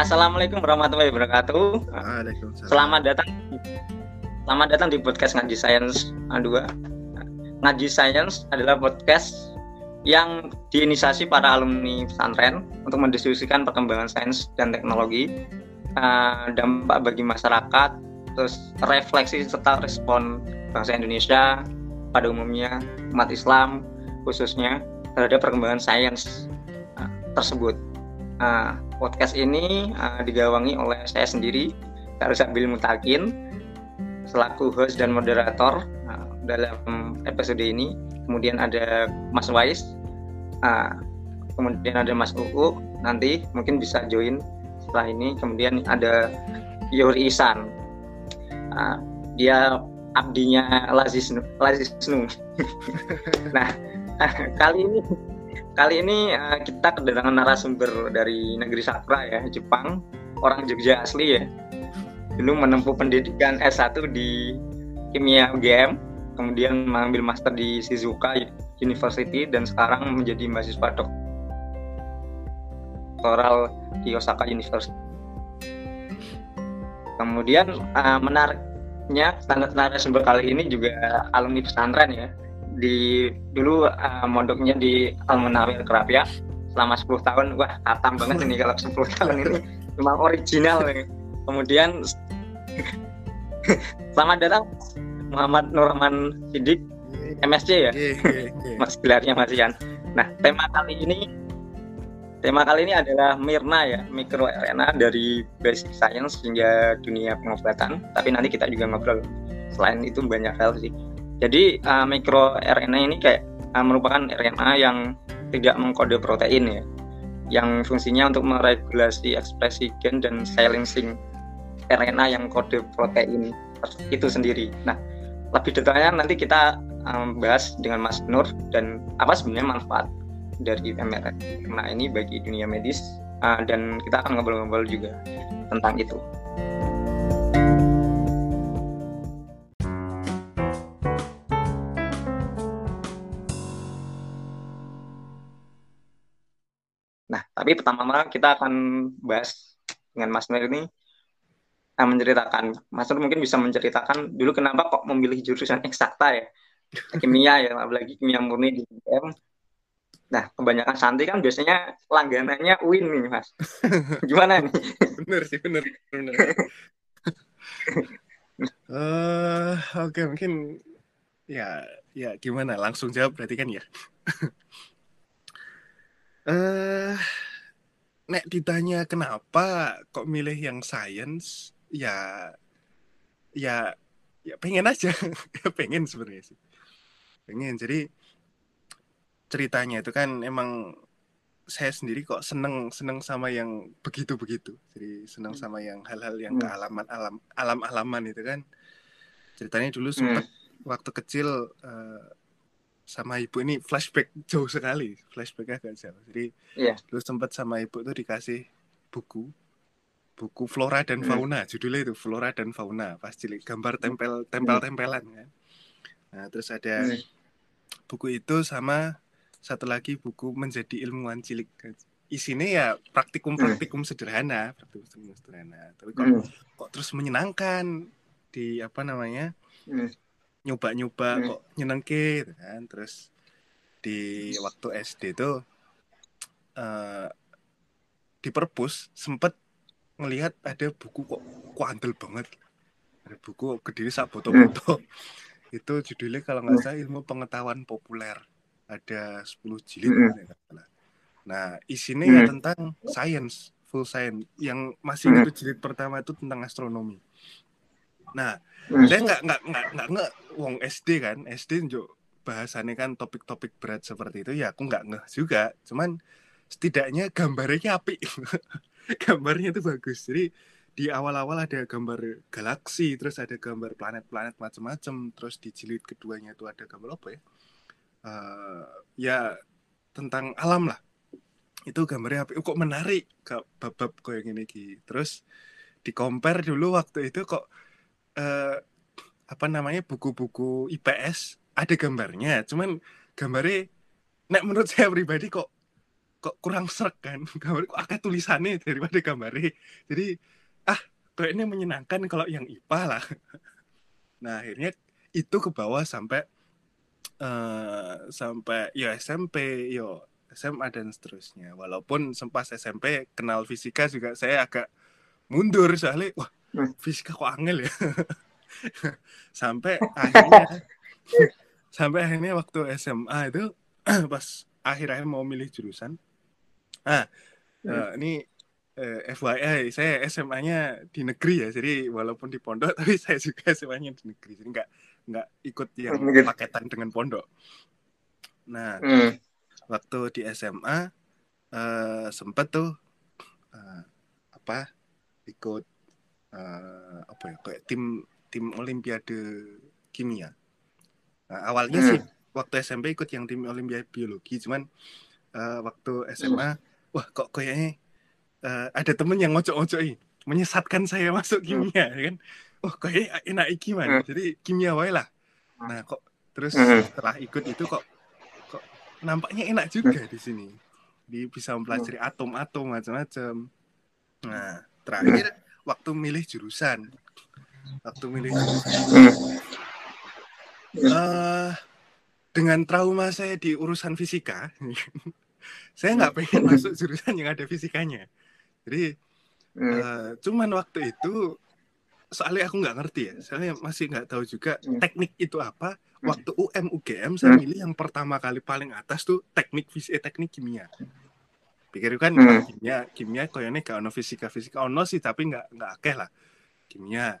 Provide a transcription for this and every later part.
Assalamualaikum warahmatullahi wabarakatuh. Waalaikumsalam. Selamat datang. Selamat datang di podcast Ngaji Science A2. Ngaji Science adalah podcast yang diinisiasi para alumni pesantren untuk mendiskusikan perkembangan sains dan teknologi, uh, dampak bagi masyarakat, terus refleksi serta respon bangsa Indonesia pada umumnya, umat Islam khususnya terhadap perkembangan sains uh, tersebut. Uh, podcast ini uh, digawangi oleh saya sendiri, Kak Rusabil Mutakin, selaku host dan moderator uh, dalam episode ini. Kemudian ada Mas Wais, uh, kemudian ada Mas Uu, nanti mungkin bisa join setelah ini. Kemudian ada Yuri Isan, uh, dia abdinya Lazisnu. Lazisnu. nah, kali ini Kali ini uh, kita kedatangan narasumber dari negeri Sakura ya, Jepang, orang Jogja asli ya. Dulu menempuh pendidikan S1 di kimia UGM, kemudian mengambil master di Shizuoka University dan sekarang menjadi mahasiswa doktoral di Osaka University. Kemudian uh, menariknya narasumber kali ini juga alumni pesantren ya, di dulu uh, mondoknya di Almenawir Kerapia selama 10 tahun wah katam banget ini kalau 10 tahun ini. Memang original nih. kemudian selamat datang Muhammad Nurrahman Sidik MSC ya? Mas gelarnya Mas Ian. Nah tema kali ini tema kali ini adalah Mirna ya mikro RNA dari basic science hingga dunia pengobatan tapi nanti kita juga ngobrol. Selain itu banyak hal sih jadi uh, mikro RNA ini kayak uh, merupakan RNA yang tidak mengkode protein ya, yang fungsinya untuk meregulasi ekspresi gen dan silencing RNA yang kode protein itu sendiri. Nah, lebih detailnya nanti kita um, bahas dengan Mas Nur dan apa sebenarnya manfaat dari mRNA ini bagi dunia medis uh, dan kita akan ngobrol-ngobrol juga tentang itu. Tapi pertama kita akan bahas dengan Mas Nur ini uh, menceritakan. Mas Nur mungkin bisa menceritakan dulu kenapa kok memilih jurusan eksakta ya, kimia ya, apalagi kimia murni di UGM. Nah, kebanyakan santri kan biasanya langganannya UIN nih, Mas. Gimana nih? bener sih, bener. bener. uh, Oke, okay, mungkin ya ya gimana? Langsung jawab berarti kan ya. Eh uh, nek ditanya kenapa kok milih yang science ya ya ya pengen aja ya pengen sebenarnya sih pengen jadi ceritanya itu kan emang saya sendiri kok seneng seneng sama yang begitu begitu jadi seneng hmm. sama yang hal-hal yang hmm. kealaman alam alam alaman itu kan ceritanya dulu sempat hmm. waktu kecil uh, sama ibu ini flashback jauh sekali flashback agak jauh jadi yeah. dulu sempat sama ibu tuh dikasih buku buku flora dan hmm. fauna hmm. judulnya itu flora dan fauna pasti gambar tempel tempel tempelan kan nah terus ada hmm. buku itu sama satu lagi buku menjadi ilmuwan cilik isinya ya praktikum praktikum hmm. sederhana praktikum sederhana tapi kok hmm. kok terus menyenangkan di apa namanya hmm nyoba-nyoba hmm. kok nyenengke gitu kan terus di waktu SD itu uh, di perpus sempet ngelihat ada buku kok kuandel banget ada buku kediri sak foto-foto hmm. itu judulnya kalau nggak hmm. salah ilmu pengetahuan populer ada 10 jilid hmm. nah isinya ya hmm. ya tentang science full science yang masih hmm. itu jilid pertama itu tentang astronomi nah Hmm. Saya nggak nggak nggak nggak wong SD kan SD njuk bahasannya kan topik-topik berat seperti itu ya aku nggak ngeh juga. Cuman setidaknya gambarnya api gambarnya itu bagus. Jadi di awal-awal ada gambar galaksi terus ada gambar planet-planet macam-macam terus di jilid keduanya itu ada gambar apa ya? Uh, ya tentang alam lah. Itu gambarnya api kok menarik kak bab-bab kayak gini terus di compare dulu waktu itu kok uh, apa namanya buku-buku IPS ada gambarnya. Cuman gambarnya nek menurut saya pribadi kok kok kurang serak kan. Gambar kok akeh tulisannya daripada gambarnya. Jadi ah kayaknya menyenangkan kalau yang IPA lah. Nah akhirnya itu ke bawah sampai uh, sampai ya SMP yo SMA dan seterusnya. Walaupun sempat SMP kenal fisika juga saya agak mundur soalnya wah hmm. fisika kok angel ya sampai akhirnya sampai akhirnya waktu SMA itu pas akhir-akhir mau milih jurusan ah hmm. uh, ini uh, eh, FYI saya SMA-nya di negeri ya jadi walaupun di pondok tapi saya juga SMA-nya di negeri jadi nggak nggak ikut yang hmm. paketan dengan pondok nah hmm. waktu di SMA uh, eh, sempet tuh uh, apa ikut uh, apa ya kayak tim tim olimpiade kimia Nah, awalnya hmm. sih waktu SMP ikut yang tim Olimpiade Biologi, cuman uh, waktu SMA, hmm. wah kok kayaknya uh, ada temen yang ngocok-ngocokin, menyesatkan saya masuk hmm. kimia, hmm. kan? Oh kayaknya enak iki man, hmm. jadi kimia wae lah. Hmm. Nah kok terus hmm. setelah ikut itu kok kok nampaknya enak juga hmm. di sini, di bisa mempelajari atom-atom macam-macam. Nah terakhir waktu milih jurusan, waktu milih jurusan uh, dengan trauma saya di urusan fisika, saya nggak pengen masuk jurusan yang ada fisikanya. Jadi uh, cuman waktu itu soalnya aku nggak ngerti ya, soalnya masih nggak tahu juga hmm. teknik itu apa. Waktu UM UGM saya hmm. milih yang pertama kali paling atas tuh teknik fisika, eh, teknik kimia. Pikir kan hmm. kimia, kimia koyone gak ono fisika fisika ono sih tapi nggak nggak akeh lah kimia.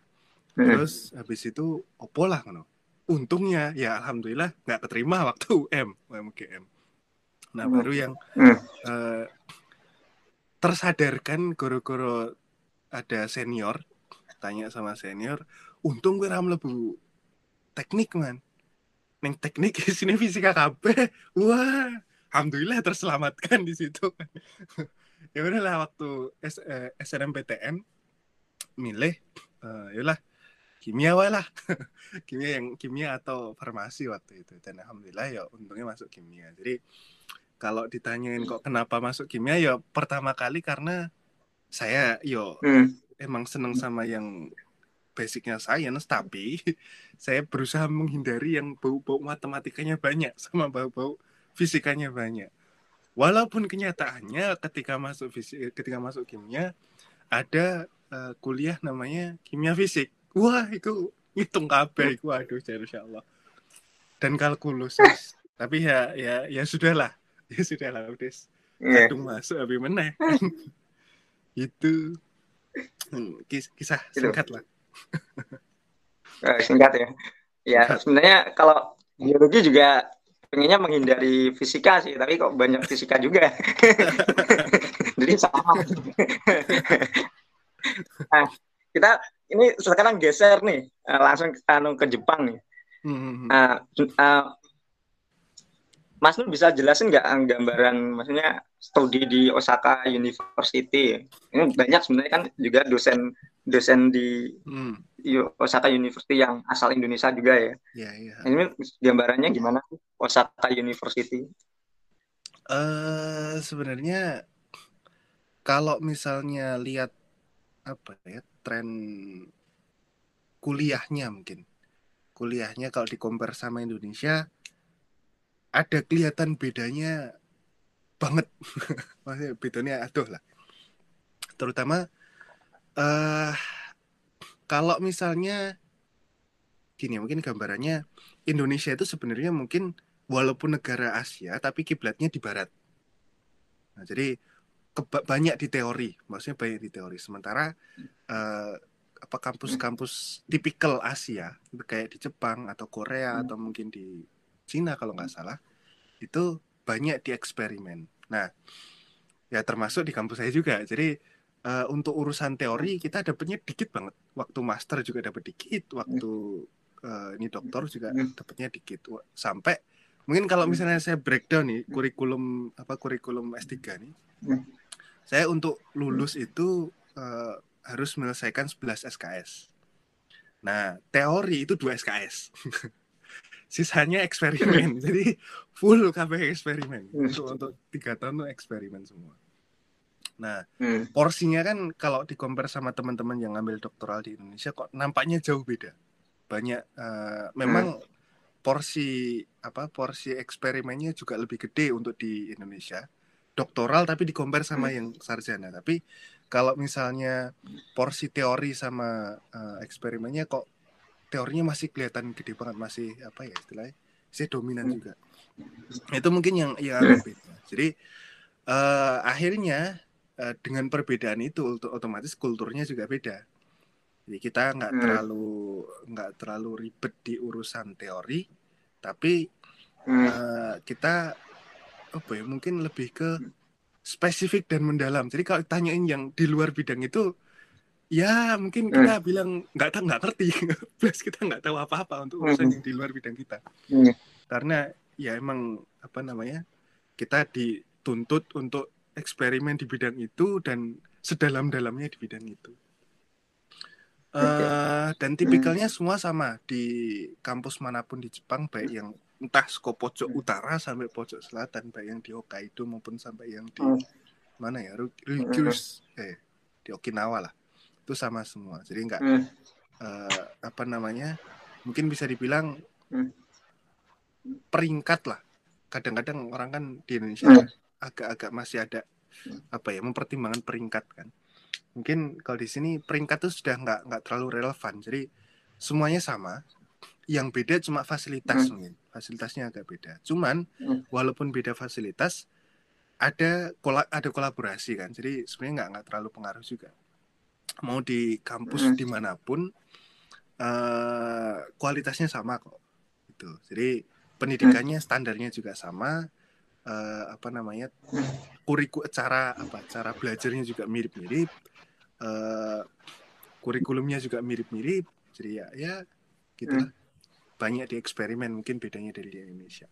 Terus habis itu opo lah no untungnya ya alhamdulillah nggak keterima waktu UM UMGM nah hmm. baru yang hmm. uh, tersadarkan goro-goro ada senior tanya sama senior untung gue ram lebu teknik man. Neng teknik sini fisika KB wah alhamdulillah terselamatkan di situ. Ya udahlah waktu S, eh, SNMPTN milih uh, yalah kimia wae lah. Kimia yang kimia atau farmasi waktu itu. Dan alhamdulillah ya untungnya masuk kimia. Jadi kalau ditanyain kok kenapa masuk kimia ya pertama kali karena saya yo hmm. emang seneng sama yang basicnya science tapi saya berusaha menghindari yang bau-bau matematikanya banyak sama bau-bau fisikanya banyak. Walaupun kenyataannya ketika masuk fisik ketika masuk kimia ada uh, kuliah namanya kimia fisik wah itu hitung kabeh iku. Aduh insya Allah dan kalkulus tapi ya ya ya sudahlah. Ya sudahlah udah yeah. kadung masuk tapi meneh. Itu hmm, kis kisah singkat lah. Uh, singkat ya. Ya sebenarnya kalau biologi juga pengennya menghindari fisika sih tapi kok banyak fisika juga. Jadi sama nah, kita ini sekarang geser nih uh, langsung anu ke Jepang nih. Uh, uh, Mas Nur bisa jelasin nggak gambaran maksudnya studi di Osaka University? Ini banyak sebenarnya kan juga dosen dosen di hmm. Osaka University yang asal Indonesia juga ya. Yeah, yeah. Ini gambarannya gimana Osaka University? Uh, sebenarnya kalau misalnya lihat apa ya tren kuliahnya mungkin. Kuliahnya kalau dikompar sama Indonesia ada kelihatan bedanya banget. Maksudnya bedanya aduh lah. Terutama uh, kalau misalnya gini mungkin gambarannya Indonesia itu sebenarnya mungkin walaupun negara Asia tapi kiblatnya di barat. Nah, jadi banyak di teori maksudnya banyak di teori sementara uh, apa kampus-kampus tipikal Asia kayak di Jepang atau Korea hmm. atau mungkin di Cina kalau nggak salah itu banyak di eksperimen. Nah, ya termasuk di kampus saya juga. Jadi uh, untuk urusan teori kita dapatnya dikit banget. Waktu master juga dapat dikit, waktu uh, ini doktor juga hmm. dapatnya dikit. Sampai mungkin kalau hmm. misalnya saya breakdown nih kurikulum apa kurikulum S3 nih. Saya untuk lulus itu uh, harus menyelesaikan 11 SKS. Nah, teori itu 2 SKS. sisanya eksperimen. Jadi full KB eksperimen. Hmm. Untuk untuk tiga tahun tuh eksperimen semua. Nah, Hmm. porsinya kan kalau di compare sama teman-teman yang ngambil doktoral di Indonesia kok nampaknya jauh beda. Banyak eh, memang porsi apa porsi eksperimennya juga lebih gede untuk di Indonesia. Doktoral tapi di compare sama yang sarjana. Tapi kalau misalnya porsi teori sama eh, eksperimennya kok teorinya masih kelihatan gede banget masih apa ya istilahnya masih dominan Hmm. juga. Itu mungkin yang yang agak beda. Jadi eh, akhirnya eh, dengan perbedaan itu ot- otomatis kulturnya juga beda. Jadi kita nggak Hmm. terlalu nggak terlalu ribet di urusan teori, tapi Hmm. eh, kita apa ya mungkin lebih ke spesifik dan mendalam. Jadi kalau tanyain yang di luar bidang itu, ya mungkin kita bilang nggak tahu nggak ngerti, plus kita nggak tahu apa-apa untuk urusan Hmm. yang di luar bidang kita. Hmm. Karena ya emang apa namanya kita dituntut untuk eksperimen di bidang itu dan sedalam-dalamnya di bidang itu. Eh, dan tipikalnya semua sama di kampus mana pun di Jepang baik yang entah ke pojok Hmm. utara sampai pojok selatan baik yang di Hokkaido maupun sampai yang di Hmm. mana ya Ru- Ryukyus eh di Okinawa lah itu sama semua jadi nggak Hmm. eh, apa namanya mungkin bisa dibilang Hmm. peringkat lah kadang-kadang orang kan di Indonesia Hmm. agak-agak masih ada Hmm. apa ya mempertimbangkan peringkat kan mungkin kalau di sini peringkat itu sudah nggak nggak terlalu relevan jadi semuanya sama yang beda cuma fasilitas Hmm. mungkin fasilitasnya agak beda. Cuman Hmm. walaupun beda fasilitas ada kola ada kolaborasi kan. Jadi sebenarnya nggak nggak terlalu pengaruh juga. Mau di kampus Hmm. di mana pun eh kualitasnya sama kok gitu. Jadi pendidikannya standarnya juga sama. Eh, apa namanya kuriku cara apa cara belajarnya juga mirip-mirip. Eh, kurikulumnya juga mirip-mirip. Jadi ya ya gitu banyak di eksperimen mungkin bedanya dari di Indonesia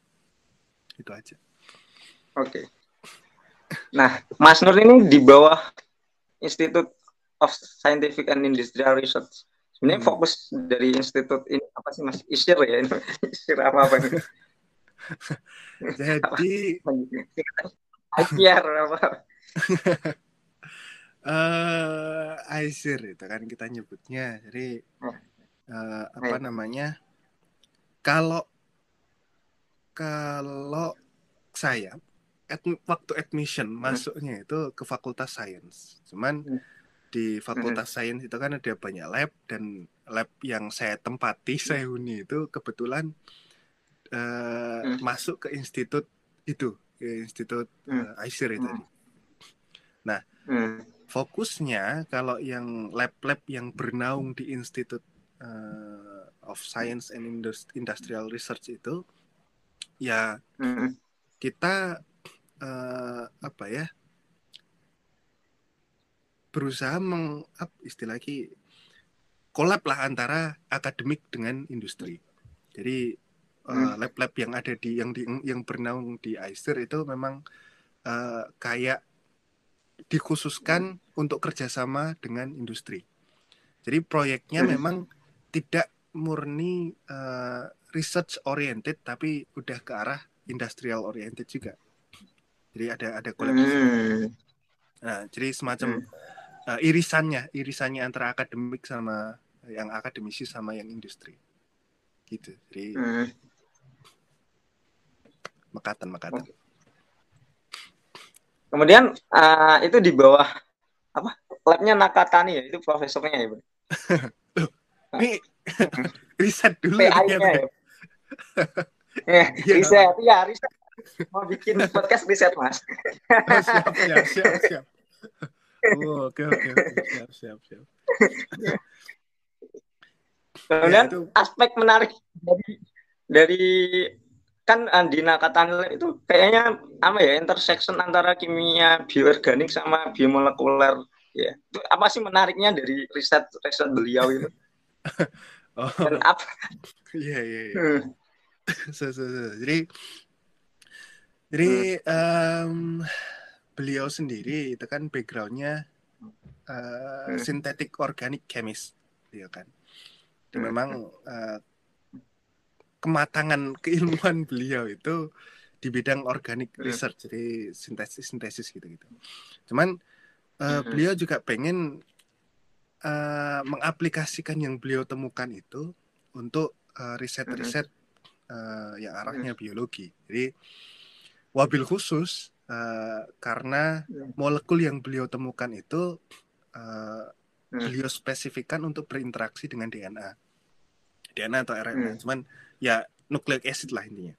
itu aja Oke. Nah, Mas Nur ini di bawah Institute of Scientific and Industrial Research. Sebenarnya Hmm. fokus dari institut ini apa sih Mas? ISIR ya? ini? ISIR apa apa ini? jadi IPR apa? eh ISIR itu kan kita nyebutnya jadi eh, apa namanya kalau kalau saya ad- waktu admission masuknya itu ke Fakultas Sains cuman Hmm. di Fakultas Sains itu kan ada banyak lab dan lab yang saya tempati saya huni itu kebetulan Hmm. masuk ke institut itu ke institut Hmm. eh, itu Hmm. tadi Hmm. fokusnya kalau yang lab-lab yang bernaung di Institute eh, of Science and Indus- Industrial Research itu ya Hmm. kita eh, apa ya berusaha meng istilah lagi kolab lah antara akademik dengan industri. Jadi eh, Hmm. lab-lab yang ada di yang di yang bernaung di ICER itu memang eh, kayak dikhususkan untuk kerjasama dengan industri. Jadi proyeknya Hmm. memang tidak murni eh, research oriented tapi udah ke arah industrial oriented juga. Jadi ada ada kolaborasi. Hmm. Nah, jadi semacam eh, irisannya, irisannya antara akademik sama yang akademisi sama yang industri. Gitu. Jadi Hmm. mekatan mekatan. Kemudian eh, itu di bawah apa? Labnya Nakatani ya, itu profesornya ya, Bro? Ini riset dulu ya, PI-nya ya. Eh, Iya. riset, ya riset. Mau bikin podcast riset, Mas. Oh, siap, siap, siap, siap. Oh, oke, oke, oke, siap, siap, siap. Kemudian Ya, itu aspek menarik dari dari kan eh, di Nakatani itu kayaknya apa ya intersection antara kimia bioorganik sama biomolekuler ya. Itu apa sih menariknya dari riset riset beliau itu? Oh, Dan apa? iya, iya, iya. So, so, so. Jadi, jadi em, beliau sendiri itu kan backgroundnya eh, Hmm. synthetic organic chemist, ya kan. Dia Hmm. memang eh, kematangan keilmuan beliau itu di bidang organic research jadi sintesis sintesis gitu gitu cuman Hmm. beliau juga pengen eh, mengaplikasikan yang beliau temukan itu untuk eh, riset-riset eh, yang arahnya biologi. Jadi wabil khusus eh, karena Hmm. molekul yang beliau temukan itu Hmm. beliau spesifikkan untuk berinteraksi dengan DNA DNA atau RNA Hmm. cuman ya nucleic acid lah intinya.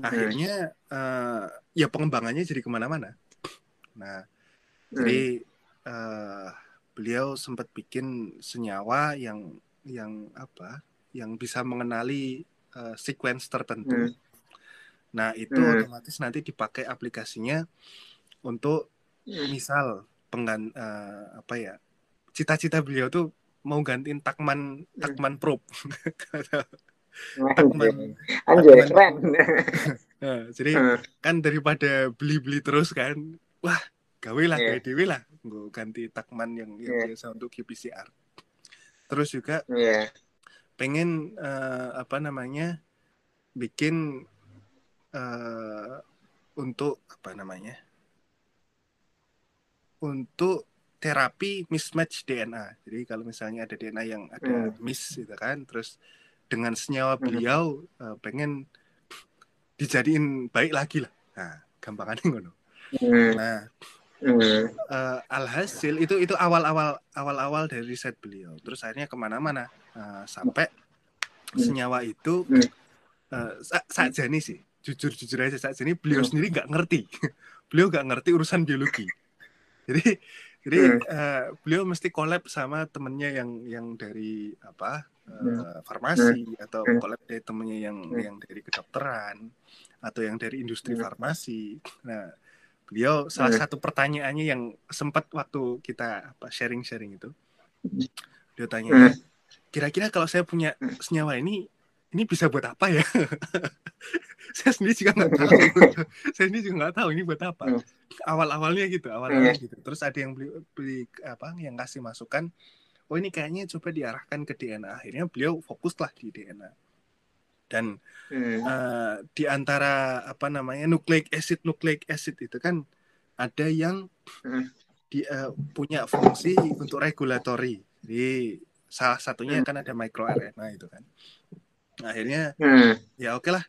Akhirnya eh, ya pengembangannya jadi ke mana-mana. Nah jadi eh, beliau sempat bikin senyawa yang yang apa yang bisa mengenali eh, sequence tertentu Hmm. nah itu Hmm. otomatis nanti dipakai aplikasinya untuk Hmm. misal penggan eh, apa ya cita-cita beliau tuh mau gantiin Takman Hmm. Takman Probe Anjay, Anjay, keren. Nah, jadi Hmm. kan daripada beli-beli terus kan wah gawe lah gawe Iya. dewe lah gue ganti takman yang, yang Iya. biasa untuk qPCR terus juga Iya. pengen eh, apa namanya bikin eh, untuk apa namanya untuk terapi mismatch DNA jadi kalau misalnya ada DNA yang ada Hmm. miss gitu kan terus dengan senyawa Hmm. beliau eh, pengen dijadiin baik lagi lah nah gampangannya ngono Hmm. nah Hmm. eh, alhasil itu itu awal-awal awal-awal dari riset beliau terus akhirnya ke mana-mana Eh, sampai Hmm. senyawa itu Hmm. eh, sa- saat jani sih jujur jujur aja saat jani beliau Hmm. sendiri nggak ngerti beliau nggak ngerti urusan biologi jadi jadi Hmm. eh, beliau mesti collab sama temennya yang yang dari apa Hmm. farmasi atau collab dari temennya yang yang dari kedokteran atau yang dari industri farmasi nah beliau salah Hmm. satu pertanyaannya yang sempat waktu kita apa sharing-sharing itu. Dia tanya Hmm. kira-kira kalau saya punya senyawa ini ini bisa buat apa ya? Saya sendiri juga nggak tahu. Saya sendiri juga nggak tahu ini buat apa. Hmm. awal-awalnya gitu awal-awalnya gitu. Terus ada yang beli, beli apa yang kasih masukan oh ini kayaknya coba diarahkan ke DNA akhirnya beliau fokuslah di DNA dan Hmm. eh, di antara apa namanya nucleic acid nucleic acid itu kan ada yang Hmm. di, eh, punya fungsi untuk regulatory jadi salah satunya Hmm. kan ada microRNA itu kan akhirnya Hmm. ya oke lah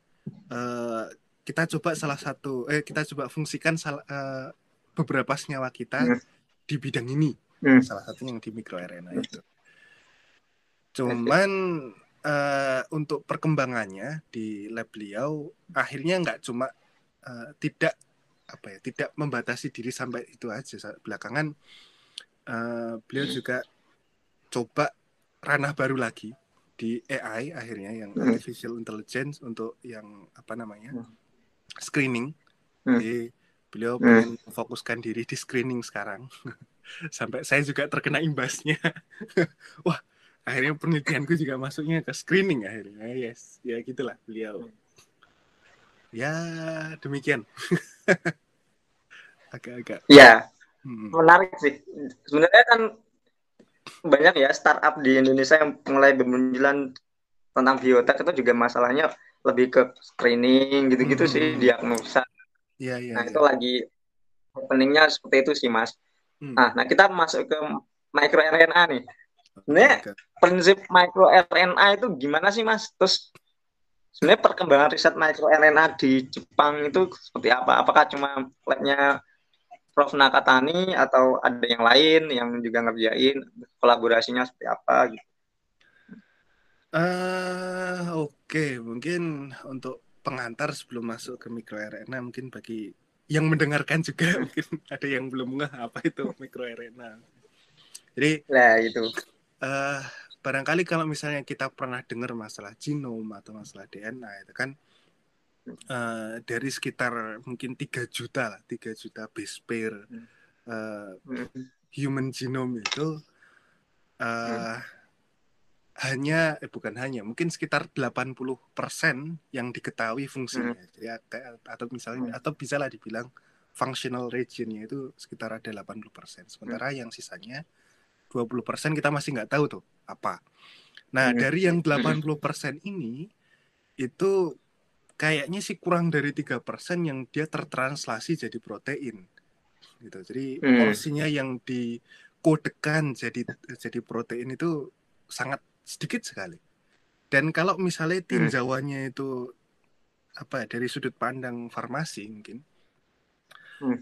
Eh, kita coba salah satu eh kita coba fungsikan sal- eh, beberapa senyawa kita Hmm. di bidang ini Hmm. salah satunya yang di microRNA itu cuman eh, untuk perkembangannya di lab beliau akhirnya nggak cuma eh, tidak apa ya tidak membatasi diri sampai itu aja belakangan eh, beliau juga coba ranah baru lagi di AI akhirnya yang Hmm. artificial intelligence untuk yang apa namanya Hmm. screening Hmm. jadi beliau Hmm. pengen fokuskan diri di screening sekarang sampai saya juga terkena imbasnya wah akhirnya penelitianku juga masuknya ke screening akhirnya yes ya gitulah beliau ya demikian agak-agak Ya, hmm. menarik sih. Sebenarnya kan banyak ya startup di Indonesia yang mulai bermunculan tentang biotek itu juga masalahnya lebih ke screening gitu-gitu Hmm. sih diagnosa. ya ya, Nah, ya. itu lagi openingnya seperti itu sih, Mas. Hmm. Nah, nah kita masuk ke microRNA nih. Sebenarnya prinsip microRNA itu gimana sih, Mas? Terus sebenarnya perkembangan riset microRNA di Jepang itu seperti apa? Apakah cuma labnya Prof Nakatani atau ada yang lain yang juga ngerjain kolaborasinya seperti apa gitu? Eh, oke, mungkin untuk pengantar sebelum masuk ke microRNA mungkin bagi yang mendengarkan juga mungkin ada yang belum ngeh apa itu microRNA. Jadi Nah, itu. Eh barangkali kalau misalnya kita pernah dengar masalah genom atau masalah DNA itu kan eh, dari sekitar mungkin 3 juta lah, 3 juta base pair eh, human genome itu eh hanya eh bukan hanya mungkin sekitar 80% yang diketahui fungsinya. Jadi ada- atau misalnya Hmm. atau bisa lah dibilang functional regionnya itu sekitar ada 80%. Sementara yang sisanya 20% kita masih nggak tahu tuh apa. Nah, Hmm. dari yang 80% ini itu kayaknya sih kurang dari tiga persen yang dia tertranslasi jadi protein gitu jadi Hmm. porsinya yang dikodekan jadi jadi protein itu sangat sedikit sekali dan kalau misalnya Hmm. tinjauannya itu apa ya, dari sudut pandang farmasi mungkin Hmm.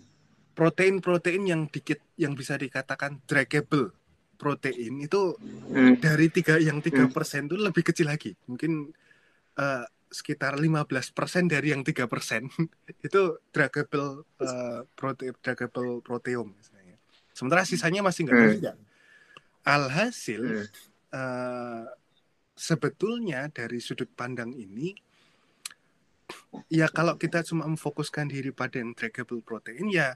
protein-protein yang dikit yang bisa dikatakan draggable protein itu Hmm. dari tiga yang tiga Hmm. persen itu lebih kecil lagi mungkin eh, sekitar 15% dari yang tiga persen itu draggable eh, prote draggable proteome misalnya sementara sisanya masih nggak Hmm. alhasil Hmm. eh, sebetulnya dari sudut pandang ini ya kalau kita cuma memfokuskan diri pada yang draggable protein ya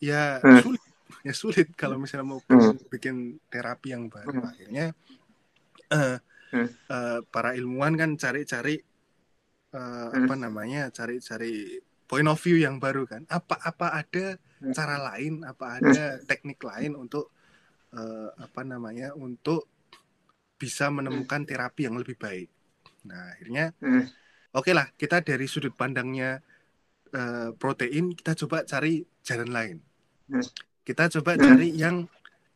ya Hmm. sulit ya sulit kalau misalnya mau Hmm. bikin terapi yang baru Hmm. akhirnya Hmm. eh, para ilmuwan kan cari-cari Hmm. apa namanya cari-cari point of view yang baru kan apa apa ada Hmm. cara lain apa ada teknik lain untuk eh, apa namanya untuk bisa menemukan terapi yang lebih baik nah akhirnya Hmm. oke lah kita dari sudut pandangnya protein kita coba cari jalan lain Hmm. Kita coba Hmm. cari yang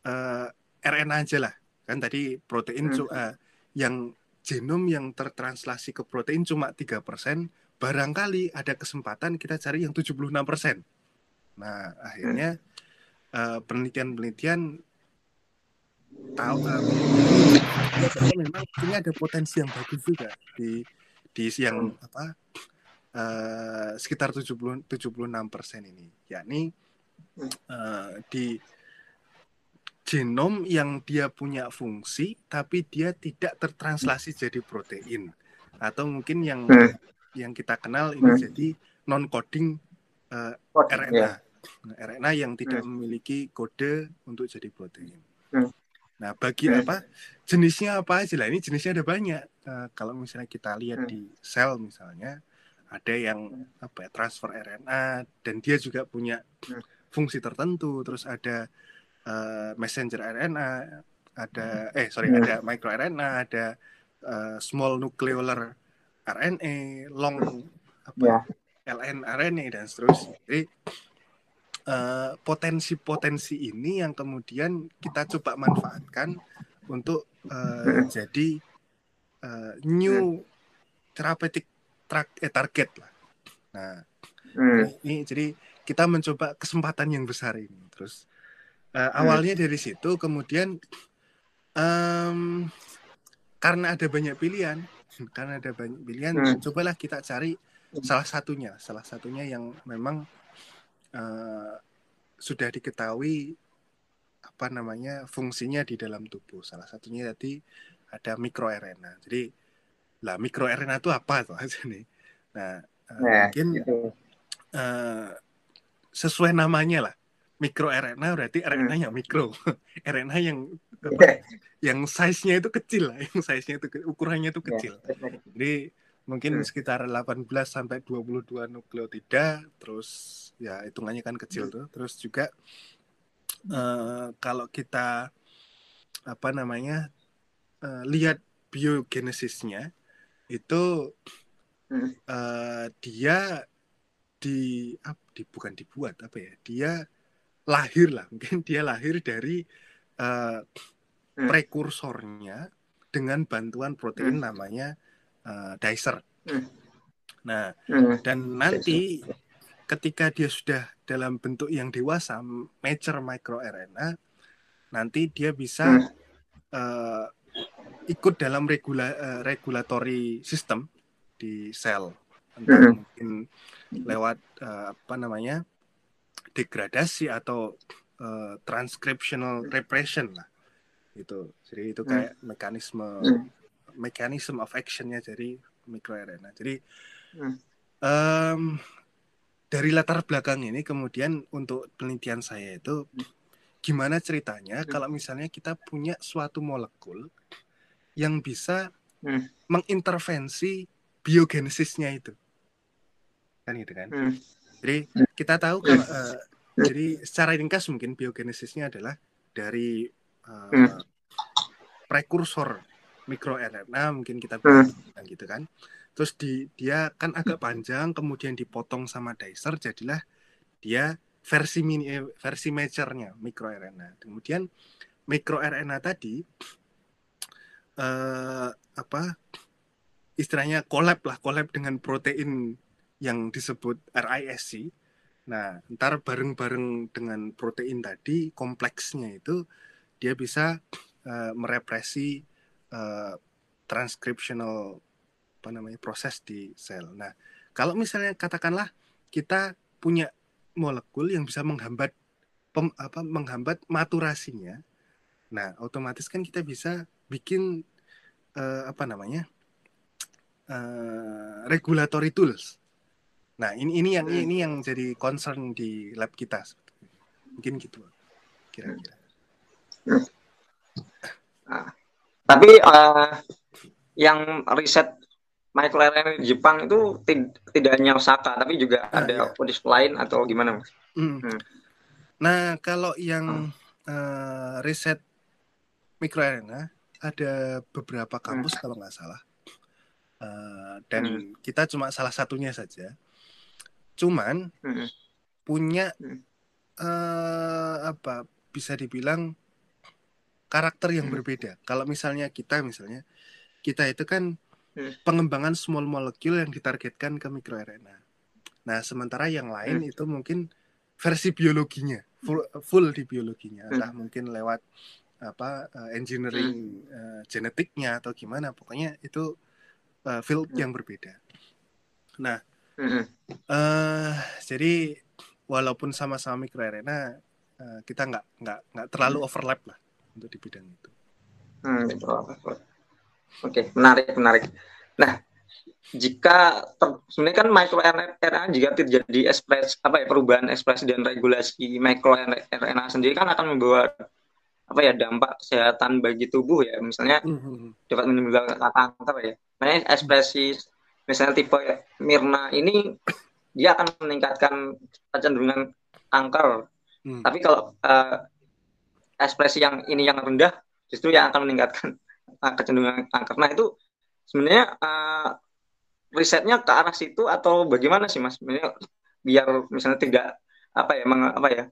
eh, RNA aja lah kan tadi protein Hmm. eh, yang genom yang tertranslasi ke protein cuma tiga persen barangkali ada kesempatan kita cari yang 76%. Nah, akhirnya eh, penelitian-penelitian tahu bahwa memang ini ada potensi yang bagus juga di di yang apa eh, sekitar 70 76% ini, yakni eh, di genom yang dia punya fungsi tapi dia tidak tertranslasi jadi protein atau mungkin yang Hmm. yang kita kenal ini Hmm. jadi non coding Coding, RNA ya. Nah, RNA yang tidak memiliki kode untuk jadi protein. Hmm. Nah, bagi Hmm. apa jenisnya apa aja lah? Ini jenisnya ada banyak. Eh, kalau misalnya kita lihat Hmm. di sel misalnya, ada yang apa ya, transfer RNA dan dia juga punya Hmm. Fungsi tertentu. Terus ada eh, messenger RNA, ada eh sorry Hmm. ada microRNA, ada eh, small nucleolar RNA, long apa Ya. LNRNA dan seterusnya. Jadi eh, potensi-potensi ini yang kemudian kita coba manfaatkan untuk eh, jadi eh, new therapeutic track, eh, target lah. Nah, Hmm. ini jadi kita mencoba kesempatan yang besar ini. Terus eh, awalnya dari situ, kemudian em, karena ada banyak pilihan, karena ada banyak pilihan, Hmm. cobalah kita cari salah satunya, salah satunya yang memang eh, sudah diketahui apa namanya fungsinya di dalam tubuh. Salah satunya tadi ada mikroRNA. Jadi lah mikroRNA itu apa tuh aja nih? Nah, eh, Nah, mungkin gitu. eh, sesuai namanya lah. MikroRNA berarti RNA yang mikro. RNA yang apa, yang size-nya itu kecil lah, yang size-nya itu ukurannya itu kecil. Jadi mungkin Hmm. sekitar 18 sampai 22 nukleotida, terus ya hitungannya kan kecil Hmm. tuh. Terus juga eh, kalau kita apa namanya eh, lihat biogenesisnya itu Hmm. eh, dia di, di bukan dibuat apa ya dia lahir lah mungkin dia lahir dari Hmm. prekursornya dengan bantuan protein Hmm. namanya eh, dicer. Hmm. Nah Hmm. dan nanti ketika dia sudah dalam bentuk yang dewasa mature microRNA nanti dia bisa Hmm. eh, ikut dalam regula eh, regulatory system di sel entah Hmm. mungkin lewat eh, apa namanya degradasi atau eh, transcriptional repression lah itu jadi itu Hmm. kayak mekanisme Hmm. mekanisme of actionnya dari microRNA jadi Hmm. em, dari latar belakang ini kemudian untuk penelitian saya itu gimana ceritanya Hmm. kalau misalnya kita punya suatu molekul yang bisa Hmm. mengintervensi biogenesisnya itu kan gitu kan Hmm. jadi kita tahu kalau eh, jadi secara ringkas mungkin biogenesisnya adalah dari eh, Hmm. prekursor mikroRNA mungkin kita Hmm. bilang gitu kan terus di dia kan agak panjang kemudian dipotong sama dicer jadilah dia versi mini eh, versi majornya mikroRNA kemudian mikroRNA tadi eh, apa istilahnya collab lah collab dengan protein yang disebut RISC nah ntar bareng-bareng dengan protein tadi kompleksnya itu dia bisa uh, merepresi uh, transcriptional apa namanya proses di sel. Nah, kalau misalnya katakanlah kita punya molekul yang bisa menghambat pem, apa menghambat maturasinya. Nah, otomatis kan kita bisa bikin uh, apa namanya? Uh, regulatory tools. Nah, ini ini yang ini yang jadi concern di lab kita. Mungkin gitu kira-kira. Nah, tapi uh, yang riset Michael di Jepang itu tidak hanya Osaka, tapi juga ah, ada iya. lain atau gimana, Mas? Hmm. Hmm. Nah, kalau yang hmm. uh, riset mikroarena ada beberapa kampus hmm. kalau nggak salah, uh, dan hmm. kita cuma salah satunya saja. Cuman hmm. punya hmm. Uh, apa bisa dibilang karakter yang hmm. berbeda. Kalau misalnya kita misalnya kita itu kan hmm. pengembangan small molecule yang ditargetkan ke mikroRNA. Nah, sementara yang lain hmm. itu mungkin versi biologinya, full, full di biologinya, hmm. entah mungkin lewat apa uh, engineering hmm. uh, genetiknya atau gimana, pokoknya itu uh, field hmm. yang berbeda. Nah, hmm. uh, jadi walaupun sama-sama mikroRNA, uh, kita nggak nggak nggak terlalu hmm. overlap lah untuk di bidang itu. Hmm, Oke, menarik, menarik. Nah, jika sebenarnya kan microRNA jika terjadi ekspres apa ya perubahan ekspresi dan regulasi microRNA sendiri kan akan membawa apa ya dampak kesehatan bagi tubuh ya misalnya mm-hmm. dapat menimbulkan kanker ya. Nah, ekspresi misalnya tipe Mirna ini dia akan meningkatkan kecenderungan kanker. Mm. Tapi kalau uh, ekspresi yang ini yang rendah justru yang akan meningkatkan uh, kecenderungan kanker. Nah itu sebenarnya uh, risetnya ke arah situ atau bagaimana sih mas? Sebenarnya biar misalnya tidak apa ya, meng, apa ya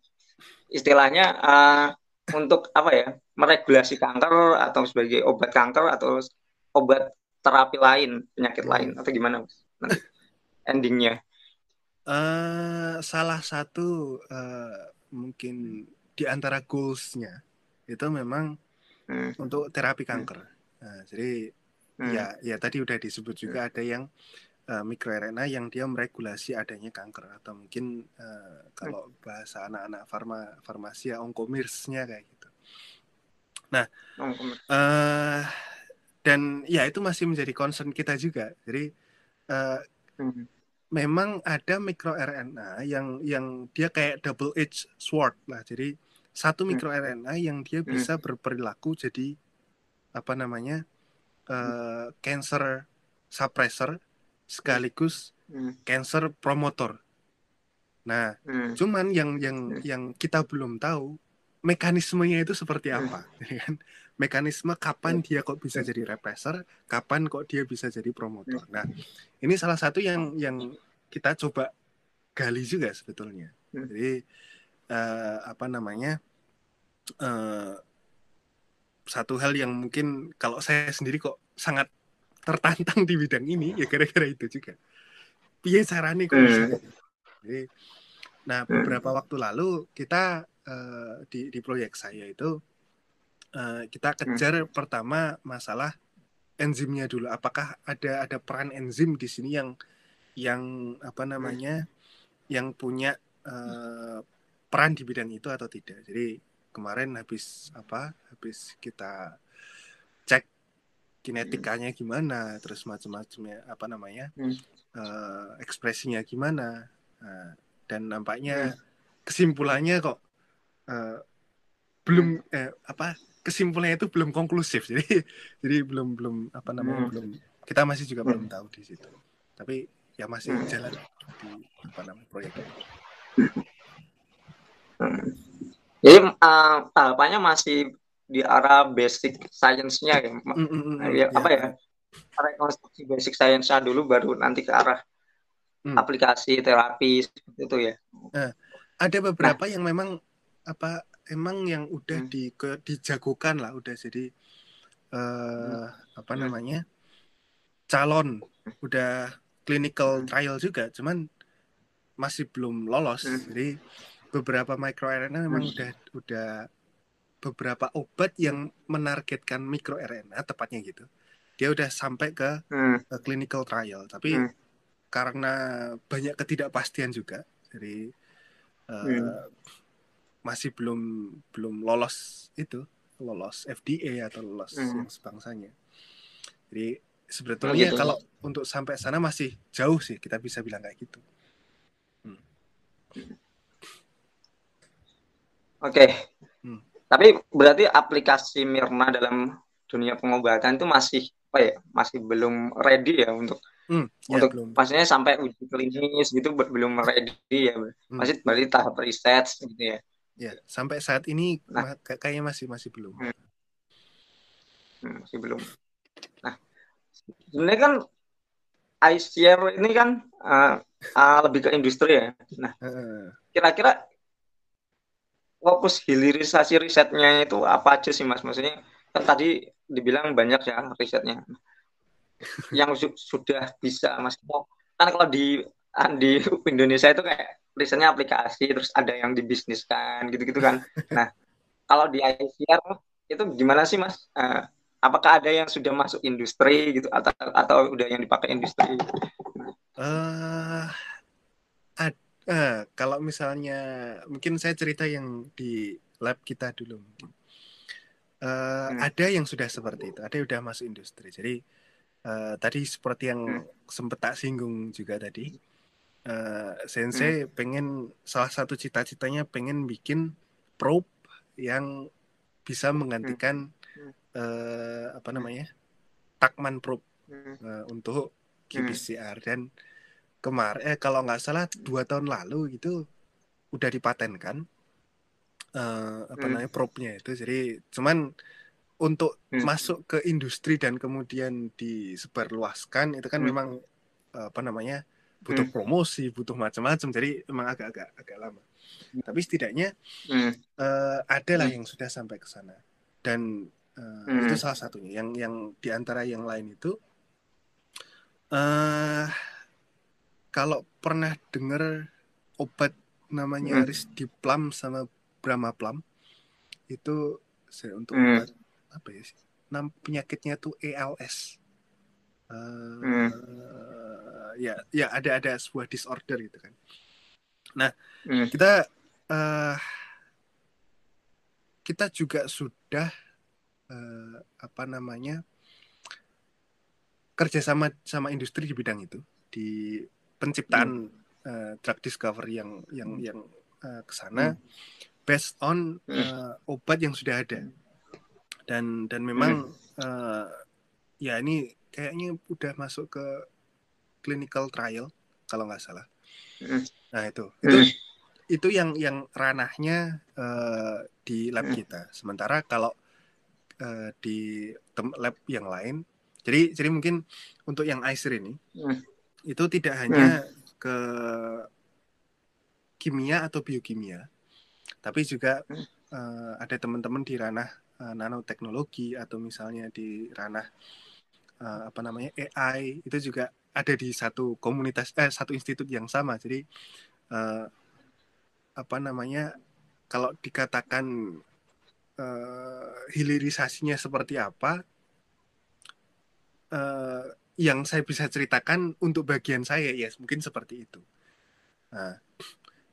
istilahnya uh, untuk apa ya meregulasi kanker atau sebagai obat kanker atau obat terapi lain penyakit lain atau gimana mas? Nanti endingnya? Uh, salah satu uh, mungkin di antara goalsnya itu memang hmm. untuk terapi kanker. Nah, jadi hmm. ya ya tadi udah disebut juga hmm. ada yang uh, mikroRNA yang dia meregulasi adanya kanker atau mungkin uh, kalau hmm. bahasa anak-anak farma farmasi ya onkomirsnya kayak gitu. Nah, uh, dan ya itu masih menjadi concern kita juga. Jadi uh, hmm. memang ada mikroRNA yang yang dia kayak double edge sword lah. Jadi satu hmm. mikroRNA yang dia hmm. bisa berperilaku jadi apa namanya uh, cancer suppressor sekaligus hmm. cancer promotor. Nah, cuman yang yang yang kita belum tahu mekanismenya itu seperti apa, hmm. kan? Mekanisme kapan dia kok bisa jadi repressor, kapan kok dia bisa jadi promotor. Nah, ini salah satu yang yang kita coba gali juga sebetulnya. Jadi uh, apa namanya uh, satu hal yang mungkin kalau saya sendiri kok sangat tertantang di bidang ini ya gara-gara itu juga. Piye caranya kok bisa? Jadi, nah beberapa waktu lalu kita uh, di di proyek saya itu uh, kita kejar hmm. pertama masalah enzimnya dulu. Apakah ada ada peran enzim di sini yang yang apa namanya yang punya uh, peran di bidang itu atau tidak. Jadi kemarin habis apa habis kita cek kinetikanya gimana terus macam-macamnya apa namanya hmm. uh, ekspresinya gimana uh, dan nampaknya hmm. kesimpulannya kok uh, belum eh, apa kesimpulannya itu belum konklusif jadi jadi belum belum apa namanya hmm. belum kita masih juga hmm. belum tahu di situ tapi ya masih hmm. jalan di apa namanya proyek hmm. Jadi uh, tahapannya masih di arah basic science-nya ya, mm, mm, mm, ya, apa ya? rekonstruksi basic science dulu baru nanti ke arah hmm. aplikasi terapi seperti itu ya. Nah, ada beberapa nah. yang memang apa emang yang udah hmm. di ke, dijagokan lah udah jadi uh, hmm. apa hmm. namanya calon udah clinical hmm. trial juga cuman masih belum lolos hmm. jadi beberapa microRNA memang hmm. udah udah beberapa obat yang menargetkan microRNA tepatnya gitu dia udah sampai ke, hmm. ke clinical trial tapi hmm. karena banyak ketidakpastian juga jadi uh, hmm. Masih belum belum lolos itu lolos FDA atau lolos hmm. yang sebangsanya jadi sebetulnya gitu. kalau untuk sampai sana masih jauh sih kita bisa bilang kayak gitu hmm. oke okay. hmm. tapi berarti aplikasi Mirna dalam dunia pengobatan itu masih apa ya masih belum ready ya untuk hmm, ya, untuk belum. maksudnya sampai uji klinis gitu belum ready ya hmm. masih berarti tahap riset gitu ya ya sampai saat ini nah, kayaknya masih masih belum. Hmm. Hmm, masih belum. Nah sebenarnya kan ICR ini kan uh, uh, lebih ke industri ya. Nah kira-kira fokus hilirisasi risetnya itu apa aja sih mas? Maksudnya kan tadi dibilang banyak ya risetnya. Yang su sudah bisa mas. Kan kalau di di Indonesia itu kayak risetnya aplikasi terus ada yang dibisniskan gitu-gitu kan nah kalau di ICR itu gimana sih mas uh, apakah ada yang sudah masuk industri gitu atau atau udah yang dipakai industri uh, ad, uh, kalau misalnya mungkin saya cerita yang di lab kita dulu mungkin Uh, hmm. Ada yang sudah seperti itu, ada yang sudah masuk industri. Jadi uh, tadi seperti yang hmm. sempat tak singgung juga tadi, uh, Sensei hmm. pengen salah satu cita-citanya pengen bikin probe yang bisa menggantikan hmm. uh, apa namanya Takman probe hmm. uh, untuk qPCR dan kemarin eh kalau nggak salah dua tahun lalu itu udah dipatenkan uh, apa hmm. namanya probe-nya itu. Jadi cuman untuk hmm. masuk ke industri dan kemudian disebarluaskan itu kan hmm. memang apa namanya butuh hmm. promosi, butuh macam-macam. Jadi memang agak-agak agak lama. Hmm. Tapi setidaknya hmm. uh, ada lah hmm. yang sudah sampai ke sana. Dan uh, hmm. itu salah satunya. Yang yang di antara yang lain itu uh, kalau pernah dengar obat namanya hmm. Risdiplam sama Brahma Plum itu untuk hmm. obat apa ya sih? Nam penyakitnya tuh ALS. Uh, hmm. Ya, ya ada ada sebuah disorder gitu kan. Nah, hmm. kita uh, kita juga sudah uh, apa namanya kerjasama sama industri di bidang itu di penciptaan hmm. uh, drug discovery yang yang yang uh, ke sana. Hmm based on uh, obat yang sudah ada dan dan memang uh, ya ini kayaknya udah masuk ke clinical trial kalau nggak salah. Nah itu. Itu itu yang yang ranahnya uh, di lab kita. Sementara kalau uh, di lab yang lain jadi jadi mungkin untuk yang ICER ini itu tidak hanya ke kimia atau biokimia tapi juga uh, ada teman-teman di ranah uh, nanoteknologi atau misalnya di ranah uh, apa namanya AI itu juga ada di satu komunitas eh satu institut yang sama jadi uh, apa namanya kalau dikatakan uh, hilirisasinya seperti apa uh, yang saya bisa ceritakan untuk bagian saya ya yes, mungkin seperti itu nah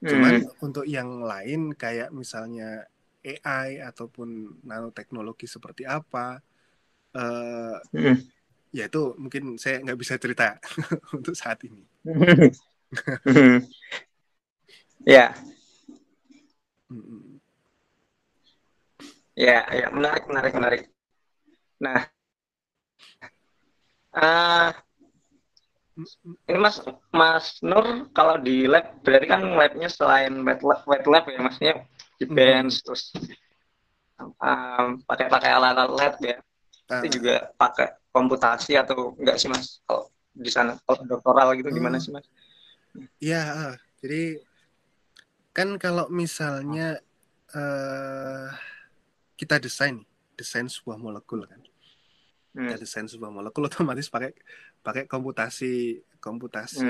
Cuman hmm. untuk yang lain kayak misalnya AI ataupun nanoteknologi seperti apa, uh, hmm. Ya itu mungkin saya nggak bisa cerita untuk saat ini. ya. Ya, ya menarik, menarik, menarik. Nah, uh, ini Mas Mas Nur kalau di lab berarti kan labnya selain wet lab, wet lab ya maksudnya di bench terus um, pakai pakai alat-alat lab ya. Uh. Itu juga pakai komputasi atau enggak sih mas kalau di sana kalau doktoral gitu gimana Hmm. sih mas? Iya, jadi kan kalau misalnya eh kita desain, desain sebuah molekul kan, Hmm. kita desain sebuah molekul otomatis pakai pakai komputasi komputasi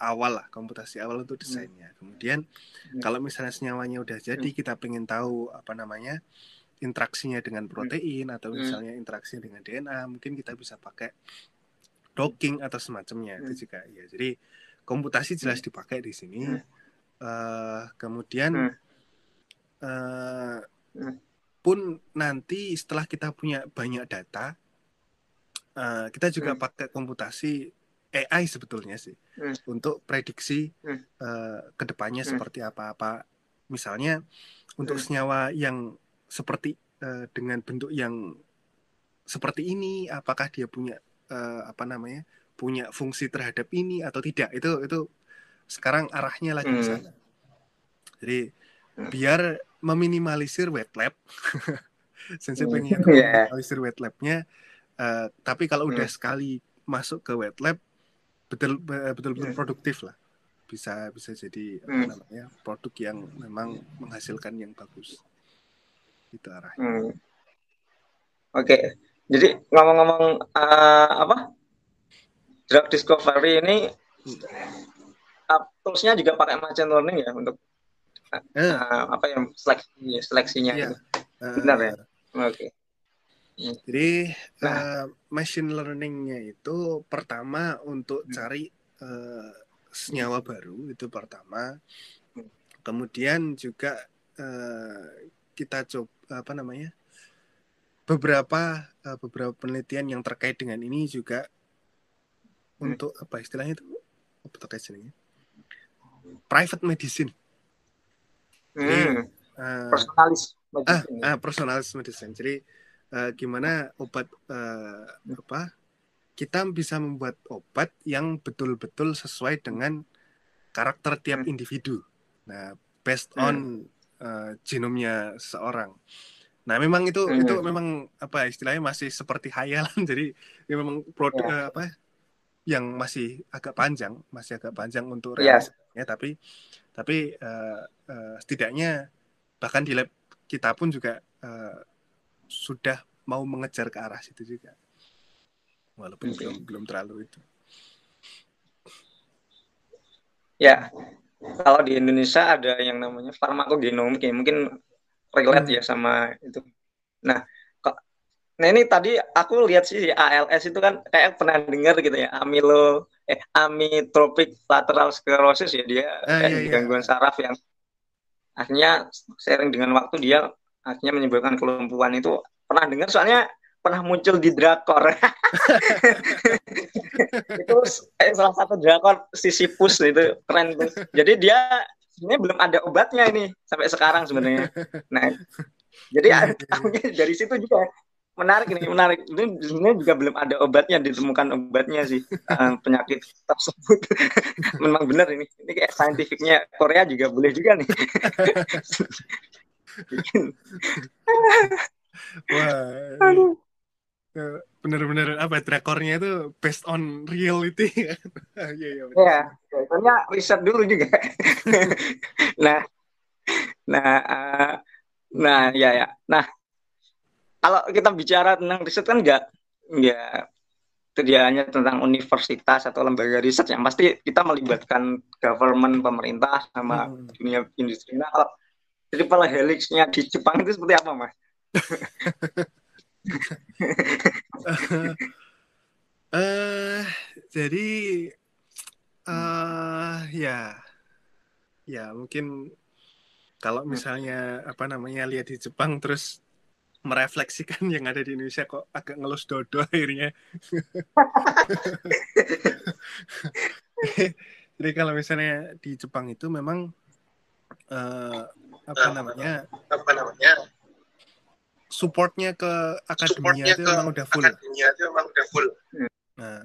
awal lah, komputasi awal untuk desainnya. Kemudian Hmm. kalau misalnya senyawanya udah jadi, kita pengen tahu apa namanya interaksinya dengan protein atau Hmm. misalnya interaksinya dengan DNA, mungkin kita bisa pakai docking atau semacamnya Hmm. itu juga ya. Jadi komputasi jelas dipakai di sini. Hmm. Eh, kemudian Hmm. Hmm. pun nanti setelah kita punya banyak data, eh, kita juga Hmm. pakai komputasi AI sebetulnya sih Hmm. untuk prediksi Hmm. eh, ke depannya Hmm. seperti apa-apa. Misalnya untuk Hmm. senyawa yang seperti eh, dengan bentuk yang seperti ini, apakah dia punya eh, apa namanya punya fungsi terhadap ini atau tidak? Itu itu sekarang arahnya lagi ke Hmm. sana. Jadi Hmm. biar meminimalisir wet lab, Sensei Hmm. pengen Iya. meminimalisir wet labnya. eh, tapi kalau udah Hmm. sekali masuk ke wet lab, betul betul betul Hmm. produktif lah. Bisa bisa jadi apa Hmm. namanya produk yang memang menghasilkan yang bagus. Itu arahnya. Hmm. Oke, jadi ngomong-ngomong eh, apa drug discovery ini uh, toolsnya juga pakai machine learning ya untuk Eh, uh, apa yang seleksi seleksinya Iya. gitu. Benar ya? Oke. Jadi Nah. eh, machine learningnya itu pertama untuk Hmm. cari eh, senyawa baru itu pertama. Hmm. Kemudian juga eh, kita coba apa namanya beberapa eh, beberapa penelitian yang terkait dengan ini juga Hmm. untuk apa istilahnya itu apa terkait istilahnya? Private medicine. Hmm. Eh, Personalis ah, medicine. ah personalized medicine. Jadi eh, gimana obat eh, apa? Kita bisa membuat obat yang betul-betul sesuai dengan karakter tiap Hmm. individu. Nah, based Hmm. on genomnya seorang. Nah, memang itu Hmm. itu memang apa istilahnya masih seperti hayalan. Jadi ya memang produk Ya. apa yang masih agak panjang, masih agak panjang untuk Ya. realisasinya. Tapi tapi eh, eh, setidaknya bahkan di lab kita pun juga eh, sudah mau mengejar ke arah situ juga walaupun Oke. belum belum terlalu itu Ya, kalau di Indonesia ada yang namanya farmakogenomik ya, mungkin relate Hmm. ya sama itu. Nah, kok nah ini tadi aku lihat sih ALS itu kan kayak pernah dengar gitu ya, amilo eh amyotrophic lateral sclerosis ya dia kayak iya, iya. gangguan saraf yang akhirnya sering dengan waktu dia akhirnya menyebabkan kelumpuhan itu pernah dengar soalnya pernah muncul di drakor. Itu salah satu drakor Sisyphus itu keren tuh. Jadi dia sebenarnya belum ada obatnya ini sampai sekarang sebenarnya. Nah jadi tahunya dari situ juga menarik ini menarik. Ini sebenarnya juga belum ada obatnya ditemukan obatnya sih eh, penyakit tersebut. Memang benar ini. Ini kayak saintifiknya Korea juga boleh juga nih. Wah aduh. Bener-bener apa drakornya itu based on reality iya iya bener. Ya, soalnya riset dulu juga. nah, nah, eh, nah, ya, ya. Nah, kalau kita bicara tentang riset kan enggak, itu dia hanya tentang universitas atau lembaga riset yang pasti kita melibatkan government, pemerintah sama Hmm. dunia industri. Nah, kalau triple helix-nya di Jepang itu seperti apa, Mas? eh jadi eh ya ya mungkin kalau misalnya apa namanya lihat di Jepang terus merefleksikan yang ada di Indonesia kok agak ngelus dodo akhirnya. Jadi kalau misalnya di Jepang itu memang eh, apa namanya apa namanya supportnya ke akademia supportnya itu ke memang udah full. akademia itu memang udah full Nah,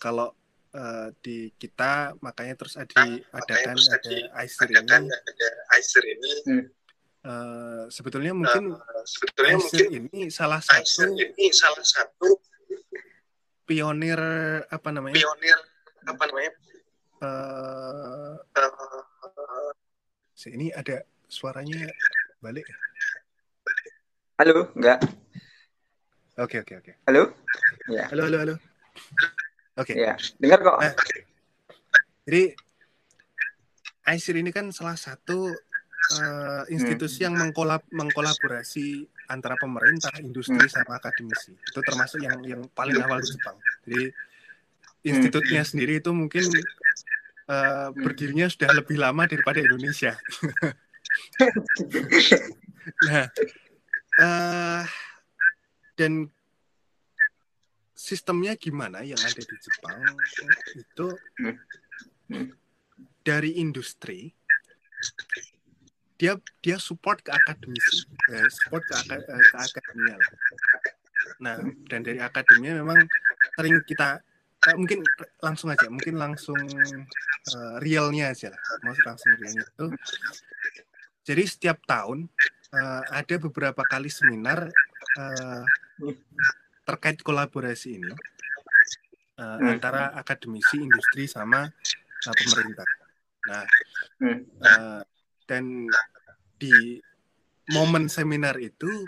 kalau eh, di kita makanya terus ada Nah, makanya adakan terus ada kan ini ada ICER ini eh, sebetulnya mungkin eh, sebetulnya ICER mungkin ini salah satu ini salah satu pionir apa namanya? pionir apa namanya Eh, eh, si- ini ada suaranya balik. Halo, enggak. Oke oke oke. Halo? Ya, Halo halo halo. Oke. ya. Dengar kok. Eh. Jadi ICIR ini kan salah satu eh, institusi yang mengkolab mengkolaborasi antara pemerintah, industri sama akademisi. Itu termasuk yang yang paling awal di Jepang. Jadi institutnya sendiri itu mungkin eh, berdirinya sudah lebih lama daripada Indonesia. nah, eh, dan sistemnya gimana yang ada di Jepang itu dari industri dia dia support ke akademisi eh, support ke, aka- eh, ke akademia lah. Nah dan dari akademia memang sering kita eh, mungkin langsung aja mungkin langsung eh, realnya aja lah mau langsung realnya itu jadi setiap tahun eh, ada beberapa kali seminar eh, terkait kolaborasi ini eh, Hmm. antara akademisi industri sama uh, pemerintah. Nah, Hmm. uh, dan di momen seminar itu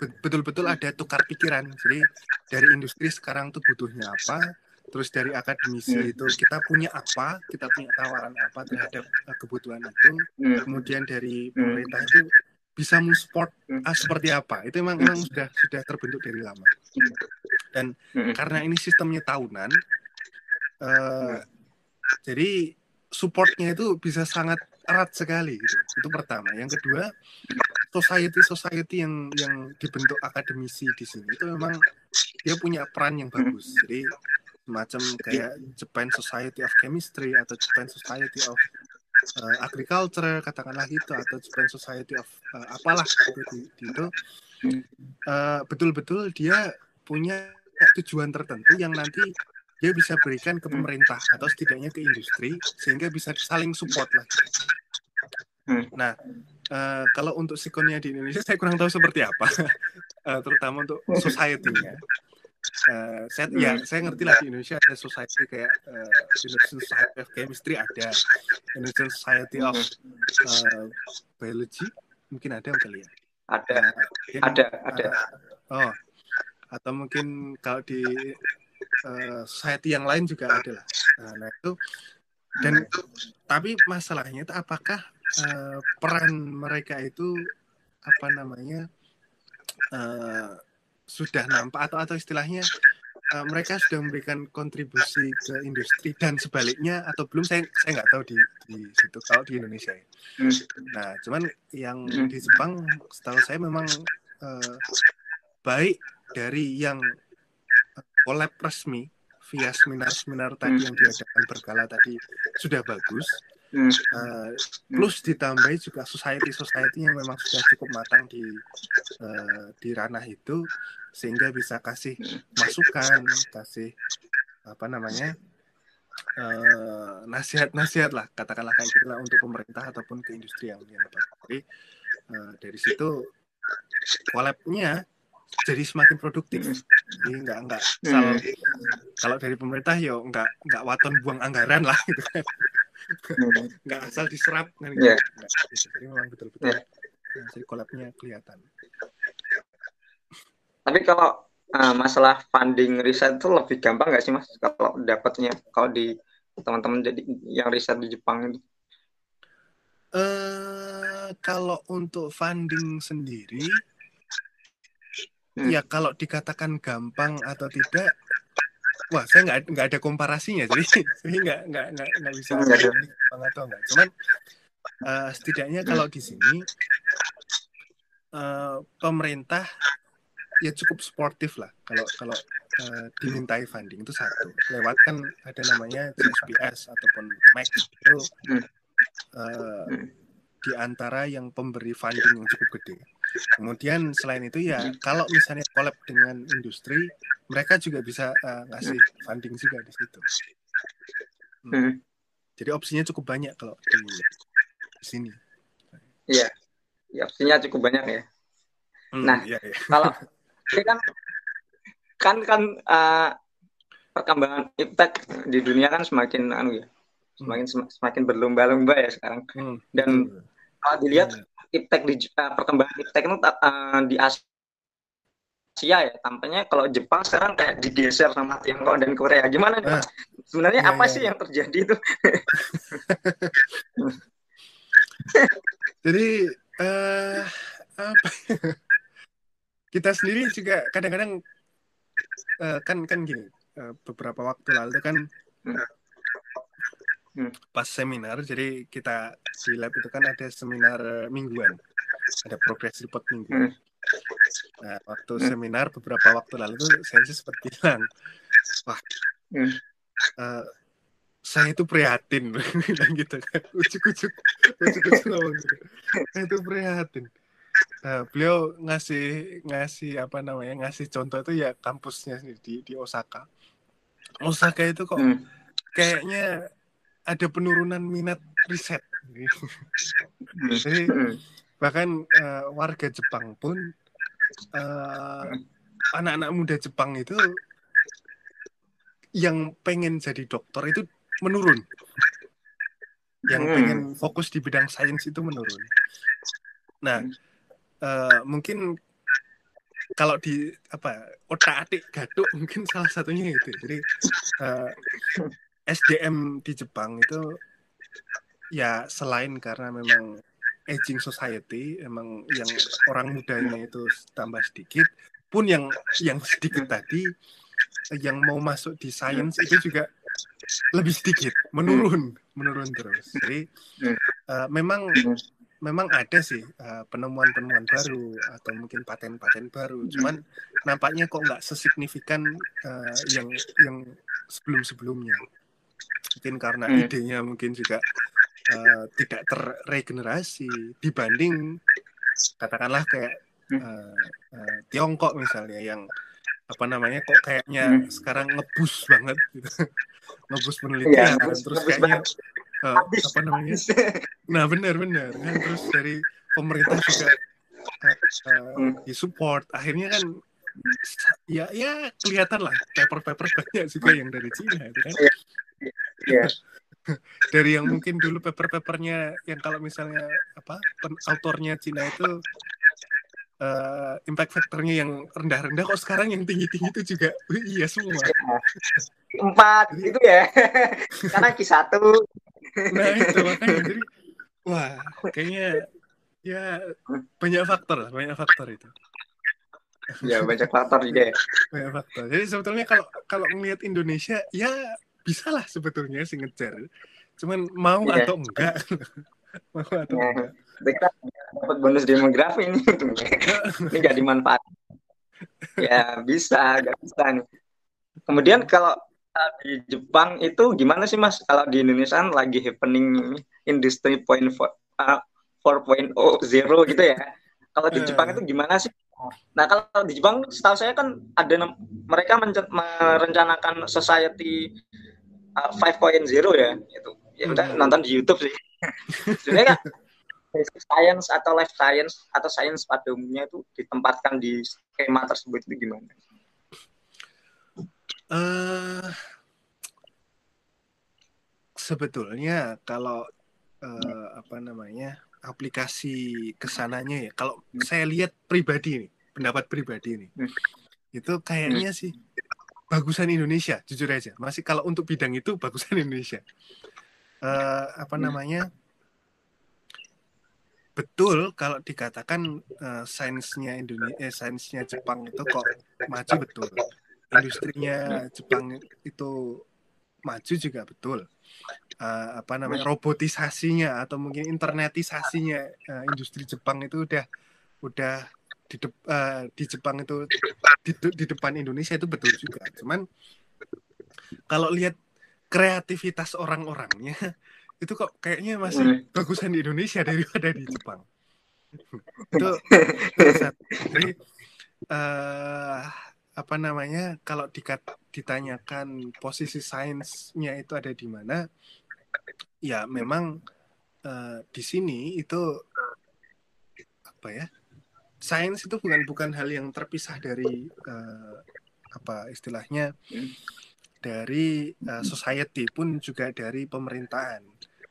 be- betul-betul ada tukar pikiran. Jadi dari industri sekarang tuh butuhnya apa, terus dari akademisi Hmm. itu kita punya apa, kita punya tawaran apa terhadap uh, kebutuhan itu. Hmm. Kemudian dari pemerintah itu bisa mensupport Hmm. uh, seperti apa. Itu memang, memang sudah sudah terbentuk dari lama. Dan Hmm. karena ini sistemnya tahunan, eh, jadi supportnya itu bisa sangat erat sekali. Gitu. Itu pertama. Yang kedua, society society yang yang dibentuk akademisi di sini itu memang dia punya peran yang bagus. Jadi semacam kayak Japan Society of Chemistry atau Japan Society of eh, Agriculture katakanlah itu atau Japan Society of eh, apalah itu di, di itu eh, betul-betul dia punya tujuan tertentu yang nanti dia bisa berikan ke pemerintah atau setidaknya ke industri sehingga bisa saling support lah. Hmm. Nah, eh, kalau untuk sikonia di Indonesia saya kurang tahu seperti apa, Eh, terutama untuk society-nya. Eh, saya ya Hmm. saya ngerti lah di Indonesia ada society kayak eh, Indonesian Society of Chemistry ada, Indonesian Society of eh, Biology mungkin ada kali ya. Ada, kan? ada, ada. Oh, atau mungkin kalau di eh, society yang lain juga ada lah. Nah, nah, itu dan tapi masalahnya itu apakah eh, peran mereka itu apa namanya eh, sudah nampak atau atau istilahnya eh, mereka sudah memberikan kontribusi ke industri dan sebaliknya atau belum saya saya nggak tahu di di situ kalau di Indonesia ya. Hmm. Nah, cuman yang Hmm. di Jepang setahu saya memang eh, baik dari yang eh, collab resmi via seminar-seminar tadi Hmm. yang diadakan berkala tadi sudah bagus. Hmm. Eh, plus ditambahi juga society-society yang memang sudah cukup matang di eh, di ranah itu sehingga bisa kasih masukan, kasih apa namanya eh, nasihat-nasihat lah katakanlah kayak gitulah untuk pemerintah ataupun ke industri yang yang. Jadi eh, dari situ collab-nya jadi semakin produktif. Jadi nggak nggak Hmm. kalau dari pemerintah yo nggak nggak waton buang anggaran lah gitu kan. Nggak asal diserap kan gitu. jadi memang betul-betul Iya. nah, jadi collabnya kelihatan Tapi kalau uh, masalah funding riset itu lebih gampang nggak sih mas? Kalau dapatnya kalau di teman-teman jadi yang riset di Jepang itu. eh kalau untuk funding sendiri Hmm. ya kalau dikatakan gampang atau tidak wah saya nggak nggak ada komparasinya jadi saya nggak nggak nggak nggak bisa Nggak gampang atau enggak cuman eh, setidaknya kalau di sini eh, pemerintah ya cukup sportif lah. Kalau kalau eh, dimintai funding itu satu. Lewat kan ada namanya CSPS ataupun MAC itu Hmm. Di antara yang pemberi funding yang cukup gede. Kemudian selain itu ya kalau misalnya collab dengan industri, mereka juga bisa eh, ngasih funding juga di situ. Hmm. Hmm. Jadi opsinya cukup banyak kalau di, di sini. Iya, ya, opsinya cukup banyak ya. Hmm, Nah, iya, iya. Kalau ini kan kan kan uh, perkembangan iptek di dunia kan semakin anu ya semakin semakin berlomba-lomba ya sekarang Hmm. dan kalau dilihat Iya. iptek di uh, perkembangan iptek itu uh, di Asia ya tampaknya kalau Jepang sekarang kayak digeser sama Tiongkok dan Korea gimana nih Ah. Mas? sebenarnya Iya, apa iya, sih iya. yang terjadi itu Jadi eh apa? kita sendiri juga kadang-kadang eh, kan kan gini eh, beberapa waktu lalu kan Hmm. pas seminar jadi kita di lab itu kan ada seminar mingguan ada progress report mingguan. Hmm. Nah waktu Hmm. seminar beberapa waktu lalu tuh saya sih seperti bilang wah Hmm. eh, saya itu prihatin bilang gitu kan ucuk-ucuk ngomong gitu. saya itu prihatin Nah, beliau ngasih ngasih apa namanya ngasih contoh itu ya kampusnya sendiri di, di Osaka Osaka itu kok Hmm. kayaknya ada penurunan minat riset. Jadi bahkan eh, warga Jepang pun eh, anak-anak muda Jepang itu yang pengen jadi dokter itu menurun. Yang Hmm. pengen fokus di bidang sains itu menurun. Nah eh, mungkin kalau di apa otak atik gaduk mungkin salah satunya itu. Jadi eh, SDM di Jepang itu ya selain karena memang aging society emang yang orang mudanya itu tambah sedikit pun yang yang sedikit tadi yang mau masuk di sains itu juga lebih sedikit menurun menurun terus jadi Hmm. eh, memang Hmm. memang ada sih eh, penemuan-penemuan baru atau mungkin paten-paten baru cuman nampaknya kok nggak sesignifikan eh, yang yang sebelum-sebelumnya mungkin karena Hmm. idenya mungkin juga eh, tidak terregenerasi dibanding katakanlah kayak eh, eh, Tiongkok misalnya yang apa namanya kok kayaknya Hmm. sekarang ngebus banget gitu ngebus penelitian Iya, terus bagus kayaknya banget. eh, Habis. apa namanya nah benar-benar kan terus dari pemerintah juga eh, eh, Hmm. disupport akhirnya kan ya ya kelihatan lah paper-paper banyak juga yang dari Cina itu kan. Iya. dari yang mungkin dulu paper-papernya yang kalau misalnya apa pen- autornya Cina itu eh, impact factornya yang rendah-rendah kok sekarang yang tinggi-tinggi itu juga oh, iya semua. Empat itu ya. Karena Q satu. Nah itu makanya. Jadi wah kayaknya ya banyak faktor lah banyak faktor itu ya banyak faktor juga ya. Banyak faktor jadi sebetulnya kalau kalau melihat Indonesia ya bisa lah sebetulnya sih ngejar. Cuman mau Iya. atau enggak. Mau atau Iya. enggak. Kita dapat bonus demografi ini. Ini gak dimanfaatkan ya bisa gak bisa nih. Kemudian kalau di Jepang itu gimana sih mas? Kalau di Indonesia kan lagi happening industri point four uh, 4.0 gitu ya kalau di Eh. Jepang itu gimana sih nah kalau di Jepang setahu saya kan ada mereka merencanakan society uh, 5.0 ya itu ya udah Hmm. nonton di YouTube sih sebenarnya kan basic science atau life science atau science pada umumnya itu ditempatkan di skema tersebut itu gimana? eh sebetulnya kalau eh, apa namanya aplikasi ke sananya ya. Kalau saya lihat pribadi nih pendapat pribadi nih Hmm. itu kayaknya sih bagusan Indonesia jujur aja. Masih kalau untuk bidang itu bagusan Indonesia. Eh, apa Hmm. namanya? Betul kalau dikatakan eh, sainsnya Indonesia eh, sainsnya Jepang itu kok maju betul. Industrinya Jepang itu maju juga betul Eh, apa namanya robotisasinya atau mungkin internetisasinya eh, industri Jepang itu udah udah di, dep- eh, di Jepang itu di, di depan Indonesia itu betul juga. Cuman kalau lihat kreativitas orang-orangnya itu kok kayaknya masih bagusan di Indonesia daripada di Jepang. Itu, jadi eh, apa namanya kalau dikat, ditanyakan posisi sainsnya itu ada di mana ya memang eh, di sini itu apa ya sains itu bukan bukan hal yang terpisah dari eh, apa istilahnya Hmm. dari uh, society pun juga dari pemerintahan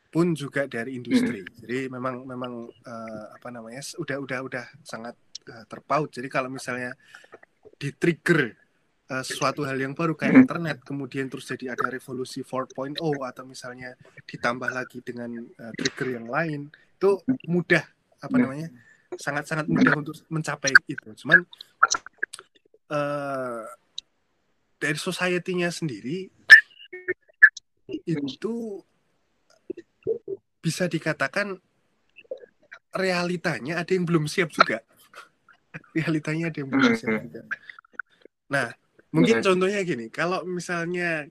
pun juga dari industri. Jadi memang memang uh, apa namanya udah udah udah sangat uh, terpaut. Jadi kalau misalnya di trigger uh, sesuatu hal yang baru kayak internet kemudian terus jadi ada revolusi 4.0 atau misalnya ditambah lagi dengan uh, trigger yang lain itu mudah apa namanya sangat-sangat mudah untuk mencapai itu. Cuman uh, dari society-nya sendiri itu bisa dikatakan realitanya ada yang belum siap juga. Realitanya ada yang siap juga. Nah, mungkin contohnya gini, kalau misalnya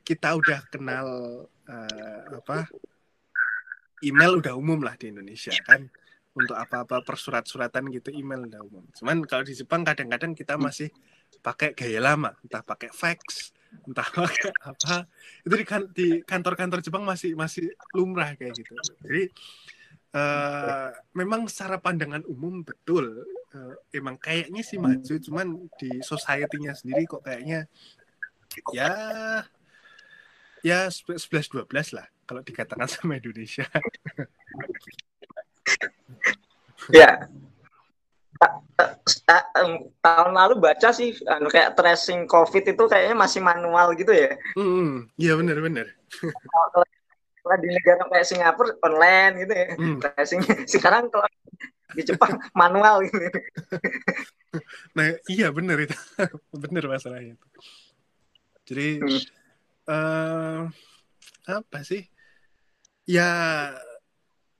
kita udah kenal uh, apa email udah umum lah di Indonesia kan untuk apa-apa persurat-suratan gitu email udah umum. Cuman kalau di Jepang kadang-kadang kita masih pakai gaya lama, entah pakai fax, entah pakai apa. Itu di, kan, di kantor-kantor Jepang masih masih lumrah kayak gitu. Jadi uh, memang secara pandangan umum betul uh, emang kayaknya sih maju, cuman di society-nya sendiri kok kayaknya ya ya 11 12 lah kalau dikatakan sama Indonesia. ya. Tahun lalu baca sih anu kayak tracing covid itu kayaknya masih manual gitu ya. Hmm iya benar benar kalau di negara kayak Singapura online gitu ya. Hmm. tracing. Sekarang kalau di Jepang manual gitu. Nah iya benar itu. Benar masalahnya itu. Jadi hmm. uh, apa sih? Ya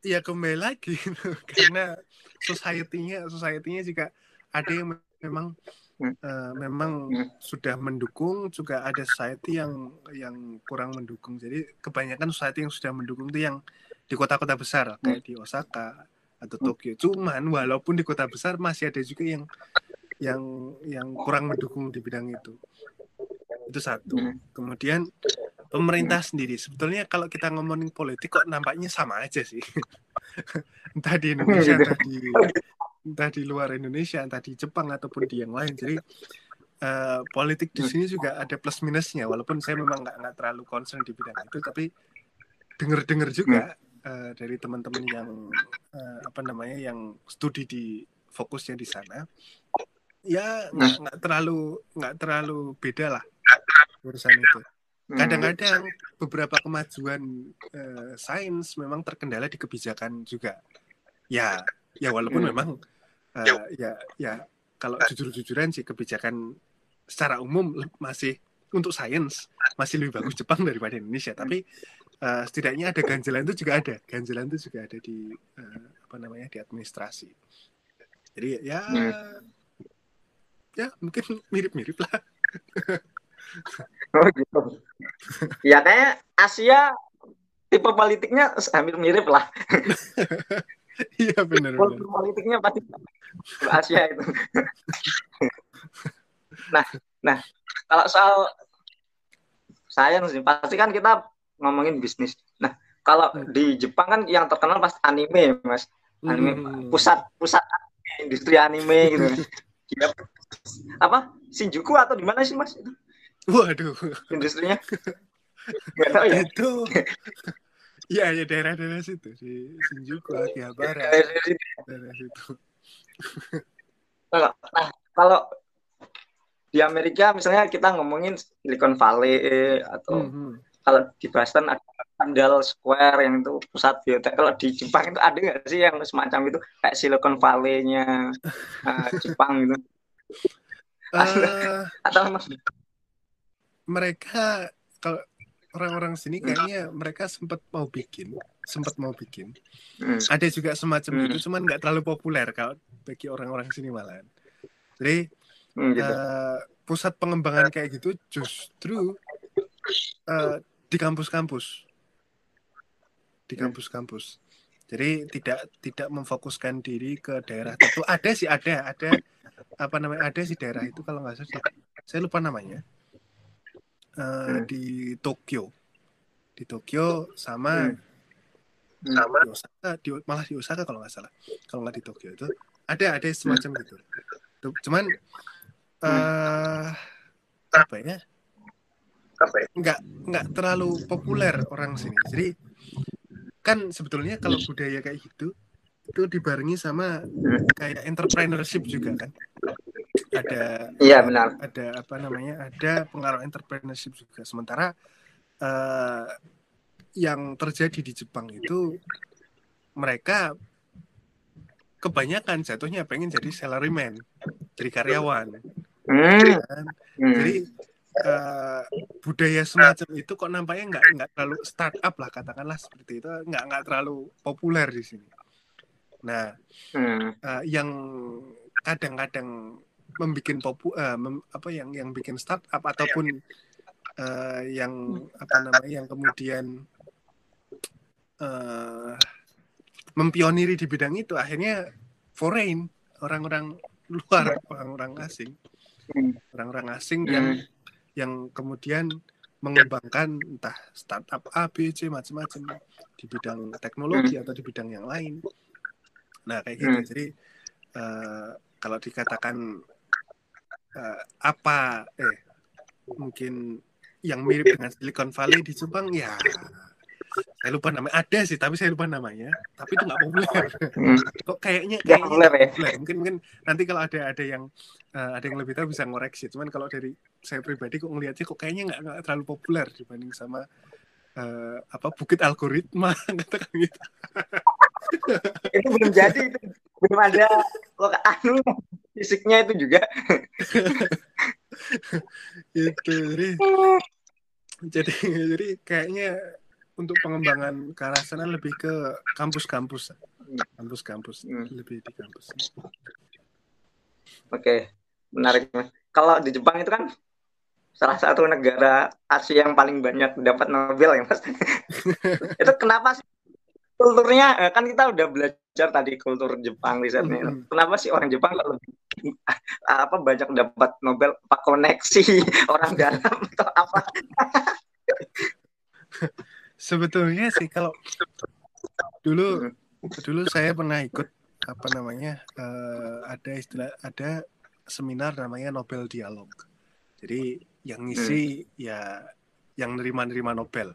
ya kembali lagi karena society-nya society-nya juga ada yang memang uh, memang sudah mendukung juga ada society yang yang kurang mendukung. Jadi kebanyakan society yang sudah mendukung itu yang di kota-kota besar kayak di Osaka atau Tokyo. Cuman walaupun di kota besar masih ada juga yang yang yang kurang mendukung di bidang itu. Itu satu. Kemudian pemerintah sendiri. Sebetulnya kalau kita ngomongin politik kok nampaknya sama aja sih? Entah di Indonesia entah di entah di luar Indonesia entah di Jepang ataupun di yang lain. Jadi uh, politik di sini juga ada plus minusnya. Walaupun saya memang nggak nggak terlalu concern di bidang itu tapi dengar dengar juga uh, dari teman-teman yang uh, apa namanya yang studi di fokusnya di sana ya nggak terlalu nggak terlalu beda lah urusan itu. Kadang-kadang beberapa kemajuan uh, sains memang terkendala di kebijakan juga. Ya ya walaupun hmm. memang uh, ya ya. Kalau jujur-jujuran sih kebijakan secara umum masih untuk sains masih lebih bagus Jepang daripada Indonesia. Tapi uh, setidaknya ada ganjalan itu juga ada. Ganjalan itu juga ada di uh, apa namanya di administrasi. Jadi ya hmm. ya mungkin mirip-mirip lah. Oh gitu. Ya kayak Asia tipe politiknya hampir mirip lah. Iya benar. Politiknya pasti Asia itu. nah, nah kalau soal sains sih pasti kan kita ngomongin bisnis. Nah kalau hmm. di Jepang kan yang terkenal pasti anime mas, anime hmm. pusat pusat industri anime gitu. ya, apa Shinjuku atau di mana sih mas? Waduh. Industrinya? Gak tahu ya. Itu. Ya, ya daerah-daerah situ di Shinjuku, Akihabara. Daerah situ. Nah, nah, kalau di Amerika misalnya kita ngomongin Silicon Valley atau mm -hmm. kalau di Boston ada Kendall Square yang itu pusat biotek. Kalau di Jepang itu ada nggak sih yang semacam itu kayak Silicon Valley-nya uh, Jepang gitu? Uh, atau mereka kalau orang-orang sini kayaknya mereka sempat mau bikin, sempat mau bikin. Hmm. Ada juga semacam hmm. itu, cuman nggak terlalu populer kalau bagi orang-orang sini malahan. Jadi hmm, gitu. uh, pusat pengembangan kayak gitu justru uh, di kampus-kampus, di hmm. kampus-kampus. Jadi tidak tidak memfokuskan diri ke daerah tertentu. Ada sih ada ada apa namanya ada sih daerah itu kalau nggak salah saya lupa namanya uh, di Tokyo. Di Tokyo sama hmm. sama di Osaka di, malah di Osaka kalau nggak salah. Kalau nggak di Tokyo itu. Ada ada semacam hmm. gitu. Cuman uh, apa ya? Apa ya? nggak nggak terlalu populer orang sini. Jadi kan sebetulnya kalau budaya kayak gitu itu dibarengi sama kayak entrepreneurship juga kan ada Iya benar. ada apa namanya ada pengaruh entrepreneurship juga sementara eh, yang terjadi di Jepang itu mereka kebanyakan jatuhnya pengen jadi salaryman jadi karyawan Hmm. kan? Hmm. jadi eh, budaya semacam itu kok nampaknya nggak nggak terlalu startup lah katakanlah seperti itu nggak nggak terlalu populer di sini nah Hmm. eh, yang kadang-kadang membuat popu eh, mem- apa yang yang bikin startup ataupun eh, yang apa namanya yang kemudian eh, mempioniri di bidang itu akhirnya foreign orang-orang luar orang-orang asing Hmm. orang-orang asing yang Hmm. yang kemudian mengembangkan entah startup A, B, C macam-macam di bidang teknologi atau di bidang yang lain. Nah kayak gitu. Hmm. Jadi eh, kalau dikatakan eh, apa eh mungkin yang mirip dengan Silicon Valley di Jepang? Ya saya lupa namanya. Ada sih tapi saya lupa namanya. Tapi itu nggak populer. Hmm. kok kayaknya kayaknya populer ya? populer. mungkin mungkin nanti kalau ada ada yang eh, ada yang lebih tahu bisa ngoreksi. Cuman kalau dari saya pribadi kok ngelihatnya kok kayaknya nggak terlalu populer dibanding sama eh, apa bukit algoritma. Katakan gitu. Itu belum jadi itu belum ada. Loka anu fisiknya itu juga. Itu jadi jadi jadi kayaknya untuk pengembangan ke arah sana lebih ke kampus-kampus. Kampus-kampus Hmm. lebih di kampus. Oke menarik mas. Kalau di Jepang itu kan salah satu negara Asia yang paling banyak dapat Nobel ya mas. Itu kenapa sih kulturnya eh, kan kita udah belajar tadi kultur Jepang risetnya. Hmm. kenapa sih orang Jepang lebih apa banyak dapat Nobel apa koneksi orang dalam atau apa sebetulnya sih kalau dulu Hmm. dulu saya pernah ikut apa namanya eh, ada istilah ada seminar namanya Nobel Dialog jadi yang ngisi ya yang nerima-nerima Nobel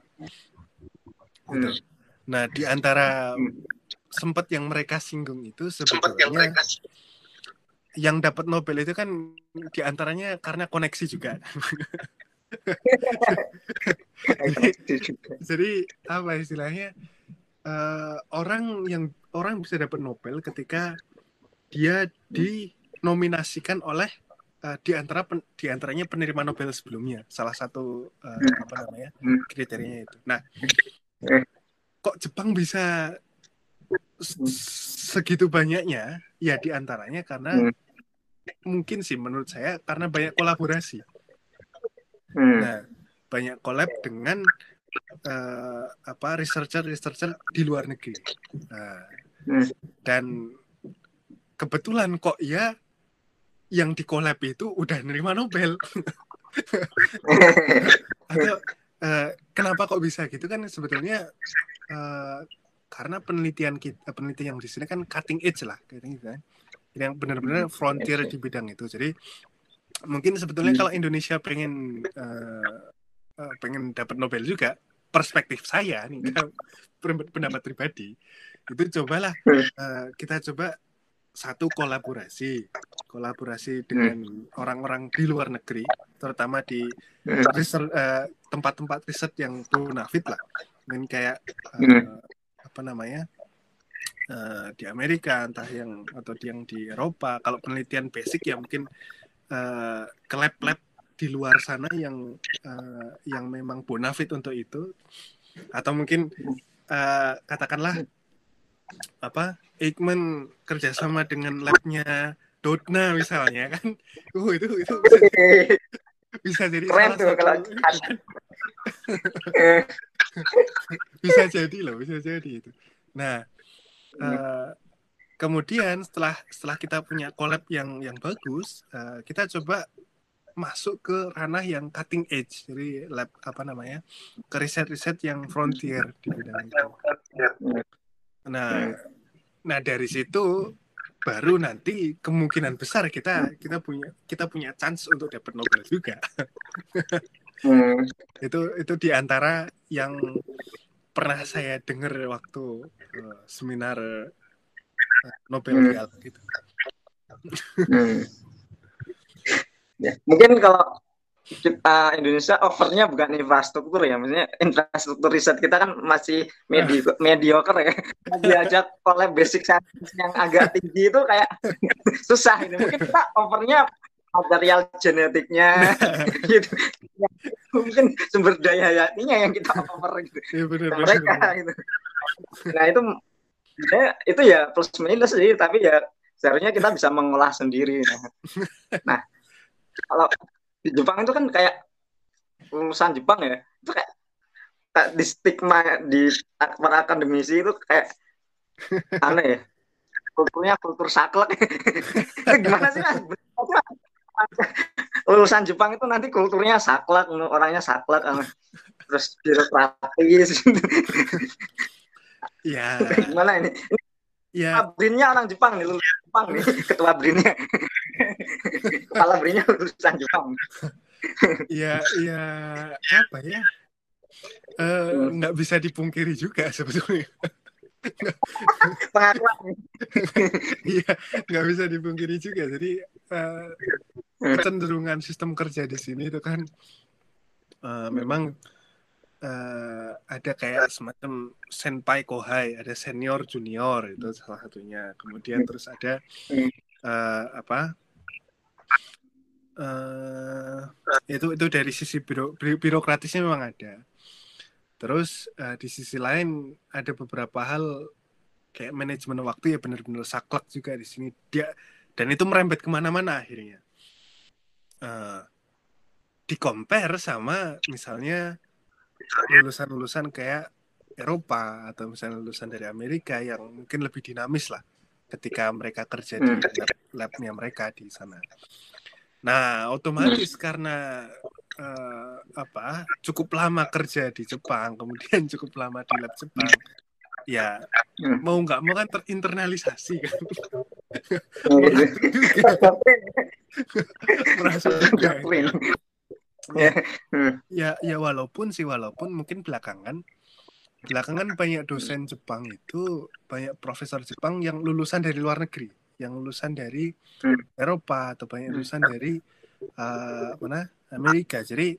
gitu. Hmm. nah di antara Hmm. sempat yang mereka singgung itu Sempat yang sebetulnya mereka yang dapat Nobel itu kan di antaranya karena koneksi juga jadi apa istilahnya eh, orang yang orang bisa dapat Nobel ketika dia dinominasikan oleh eh, di antara pen- di antaranya penerima Nobel sebelumnya salah satu eh, apa namanya kriterianya itu. Nah, kok Jepang bisa segitu banyaknya? Ya di antaranya karena Hmm. Mungkin sih menurut saya karena banyak kolaborasi. Hmm. Nah, banyak collab dengan eh, apa researcher-researcher di luar negeri. Nah, Hmm. dan kebetulan kok ya yang di collab itu udah nerima Nobel. Atau eh, kenapa kok bisa gitu kan sebetulnya eh, karena penelitian kita penelitian yang di sini kan cutting edge lah kayak gitu kan. Yang benar-benar frontier di bidang itu. Jadi mungkin sebetulnya Hmm. kalau Indonesia pengen eh, pengen dapat Nobel juga perspektif saya nih kan, pendapat pribadi itu cobalah Hmm. eh, kita coba satu kolaborasi kolaborasi dengan orang-orang di luar negeri terutama di Hmm. riset tempat-tempat riset yang bonafit lah mungkin kayak Hmm. apa namanya eh, di Amerika entah yang atau di yang di Eropa. Kalau penelitian basic ya mungkin eh, ke lab-lab di luar sana yang eh, yang memang bonafit untuk itu. Atau mungkin eh, katakanlah apa Eijkman kerjasama dengan labnya Dotna misalnya kan. Uh itu itu bisa, bisa jadi Keren tuh kalau bisa jadi loh bisa jadi itu. Nah eh, kemudian setelah setelah kita punya collab yang yang bagus eh, kita coba masuk ke ranah yang cutting edge jadi lab apa namanya ke riset-riset yang frontier di bidang itu nah nah dari situ baru nanti kemungkinan besar kita kita punya kita punya chance untuk dapat Nobel juga. Hmm. itu itu di antara yang pernah saya dengar waktu uh, seminar uh, Nobel Hmm. Real gitu. Hmm. Ya, mungkin kalau kita Indonesia overnya bukan infrastruktur ya, maksudnya infrastruktur riset kita kan masih medi mediocre ya. Diajak oleh basic science yang agak tinggi itu kayak susah ini. Mungkin kita overnya material genetiknya gitu. Ya, mungkin sumber daya hayatinya yang kita over gitu. Iya benar benar. mereka benar. gitu. Nah itu ya, itu ya plus minus sih, tapi ya seharusnya kita bisa mengolah sendiri. Nah, nah kalau di Jepang itu kan kayak lulusan Jepang ya, itu kayak, kayak di stigma di para akademisi itu kayak aneh ya. Kulturnya kultur saklek. itu gimana sih mas? Lulusan Jepang itu nanti kulturnya saklek, orangnya saklek, terus birokratis. Ya, gimana ini? ya Brinnya orang Jepang nih, lulusan Jepang nih, ketua Brinnya. Kepala Brinnya lulusan Jepang. ya ya apa ya? Eh, nggak bisa dipungkiri juga sebetulnya. Pengakuan. Iya, nggak bisa dipungkiri juga. Jadi eh, kecenderungan sistem kerja di sini itu kan eh, memang eh, ada kayak semacam senpai kohai, ada senior junior itu salah satunya. Kemudian terus ada eh, apa? eh itu itu dari sisi biro, biro- birokratisnya memang ada. Terus eh, di sisi lain ada beberapa hal kayak manajemen waktu ya benar-benar saklek juga di sini dia dan itu merembet ke mana-mana akhirnya. Eh di compare sama misalnya lulusan-lulusan kayak Eropa atau misalnya lulusan dari Amerika yang mungkin lebih dinamis lah ketika mereka kerja di Hmm. lab, labnya mereka di sana. Nah, otomatis karena eh, apa cukup lama kerja di Jepang, kemudian cukup lama di lab Jepang, ya Hmm. mau nggak mau kan terinternalisasi kan, merasa juga. Ya. Ya, ya walaupun sih walaupun mungkin belakangan belakangan banyak dosen Jepang itu banyak profesor Jepang yang lulusan dari luar negeri, yang lulusan dari. Eropa atau banyak Hmm. lulusan dari eh, mana Amerika. Jadi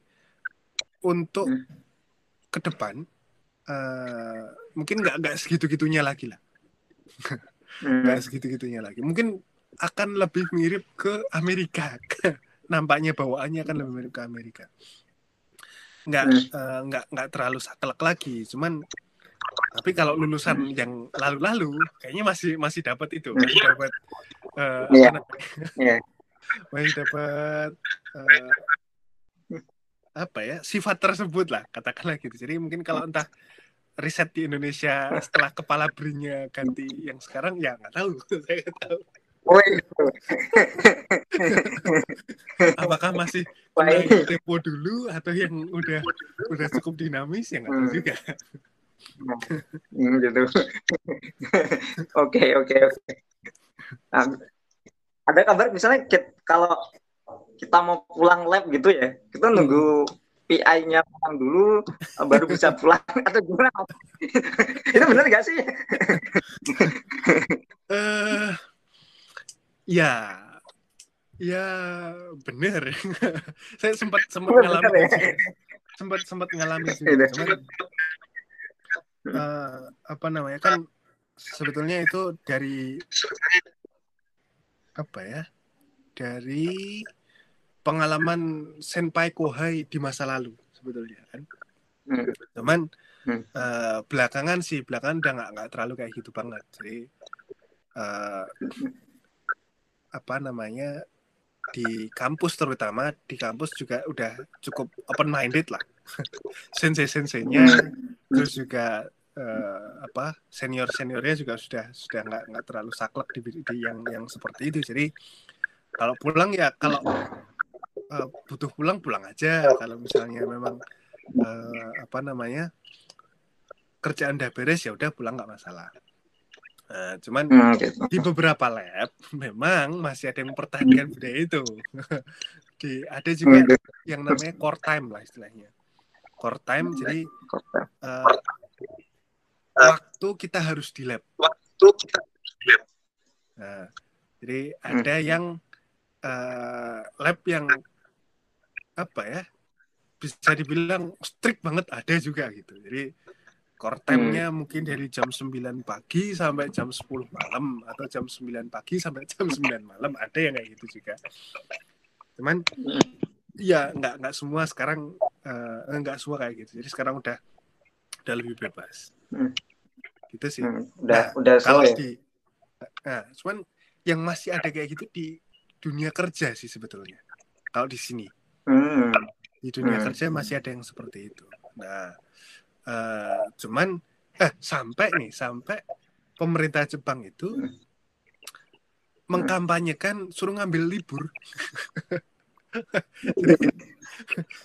untuk Hmm. ke depan eh, mungkin nggak nggak segitu gitunya lagi lah. nggak segitu gitunya lagi. Mungkin akan lebih mirip ke Amerika. Nampaknya bawaannya akan lebih mirip ke Amerika. Nggak Hmm. nggak nggak terlalu saklek lagi. Cuman tapi kalau lulusan yang lalu-lalu kayaknya masih masih dapat itu, masih dapat eh, apa Iya. namanya? Iya. masih dapat eh, apa ya sifat tersebut lah katakanlah gitu. Jadi mungkin kalau entah riset di Indonesia setelah kepala brinya ganti yang sekarang ya nggak tahu saya nggak tahu Oh, itu. apakah masih tempo dulu atau yang udah udah cukup dinamis ya nggak tahu Hmm. juga Hmm, gitu. Oke, oke, oke. Ada kabar misalnya kalau kita mau pulang lab gitu ya, kita nunggu PI-nya pulang dulu baru bisa pulang atau gimana? Itu benar nggak sih? eh ya ya bener saya sempat sempat Bener ngalamin ya? sempat sempat ngalamin Iya. cuman eh, apa namanya kan sebetulnya itu dari apa ya dari pengalaman senpai kohai di masa lalu sebetulnya kan? Hmm. cuman Hmm. eh, belakangan sih belakangan udah nggak nggak terlalu kayak gitu banget jadi eh, apa namanya di kampus terutama di kampus juga udah cukup open minded lah. Sensei senseinya terus juga eh, apa senior seniornya juga sudah sudah nggak nggak terlalu saklek di, di yang yang seperti itu. Jadi kalau pulang ya kalau eh, butuh pulang pulang aja kalau misalnya memang eh, apa namanya kerjaan udah beres ya udah pulang nggak masalah Nah, cuman Hmm, gitu. di beberapa lab memang masih ada yang mempertahankan budaya itu. di ada juga Hmm, yang namanya core time lah istilahnya. Core time jadi gitu. eh, waktu kita harus di lab. Waktu kita Nah, jadi ada yang eh, lab yang apa ya bisa dibilang strict banget ada juga gitu. Jadi core time-nya mungkin dari jam 9 pagi sampai jam 10 malam atau jam 9 pagi sampai jam 9 malam ada yang kayak gitu juga. Cuman ya nggak nggak semua sekarang eh, nggak semua kayak gitu. Jadi sekarang udah udah lebih bebas. Hmm. Gitu sih. Hmm, udah Nah, udah kalau ya. di nah cuman yang masih ada kayak gitu di dunia kerja sih sebetulnya kalau di sini Hmm, di dunia Hmm. kerja masih ada yang seperti itu. Nah eh, cuman eh sampai nih sampai pemerintah Jepang itu Hmm. mengkampanyekan suruh ngambil libur. Jadi,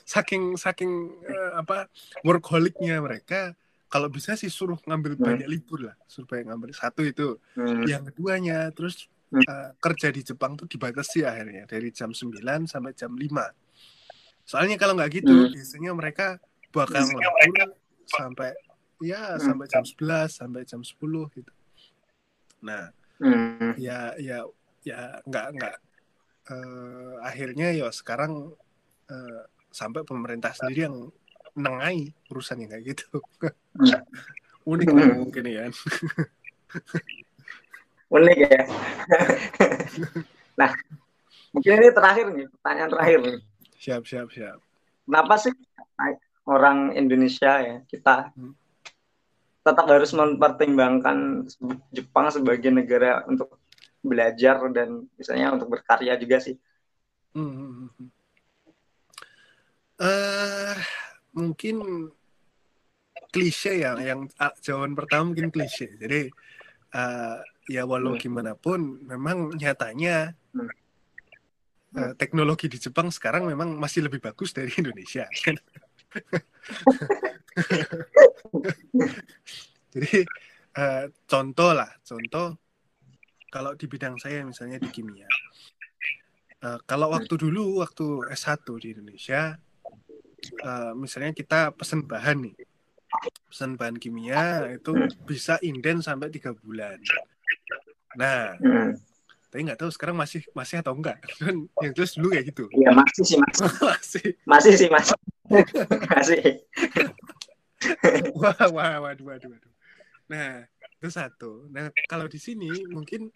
saking saking eh, apa workaholicnya mereka kalau bisa sih suruh ngambil Hmm. banyak libur lah. Suruh banyak ngambil satu itu. Hmm, yang keduanya terus eh, kerja di Jepang tuh dibatasi akhirnya. Dari jam 9 sampai jam 5 soalnya kalau nggak gitu Hmm. biasanya mereka bakal nganggur sampai ya Hmm. sampai jam 11 sampai jam 10 gitu nah hmm, ya ya ya nggak nggak eh, akhirnya ya sekarang eh, sampai pemerintah sendiri yang nengai urusan yang kayak gitu unik lah Hmm. mungkin ya unik ya. nah, mungkin ini terakhir nih, pertanyaan terakhir nih. Siap siap siap Kenapa sih orang Indonesia ya kita Hmm. tetap harus mempertimbangkan Jepang sebagai negara untuk belajar dan misalnya untuk berkarya juga sih. Hmm. Eh, mungkin klise ya, yang ah, jawaban pertama mungkin klise. Jadi eh, ya walau Hmm. gimana pun, memang nyatanya Hmm. Eh, teknologi di Jepang sekarang memang masih lebih bagus dari Indonesia. kan? Jadi eh, contoh lah, contoh kalau di bidang saya misalnya di kimia. Eh, kalau waktu dulu waktu S1 di Indonesia eh, misalnya kita pesen bahan nih. Pesen bahan kimia itu bisa inden sampai tiga bulan. Nah, Hmm. Tapi nggak tahu sekarang masih masih atau enggak. Kan yang jelas dulu kayak gitu. Iya masih sih masih, masih. masih sih masih, masih. Wah, wah, waduh, waduh, waduh. Nah, itu satu. Nah, kalau di sini mungkin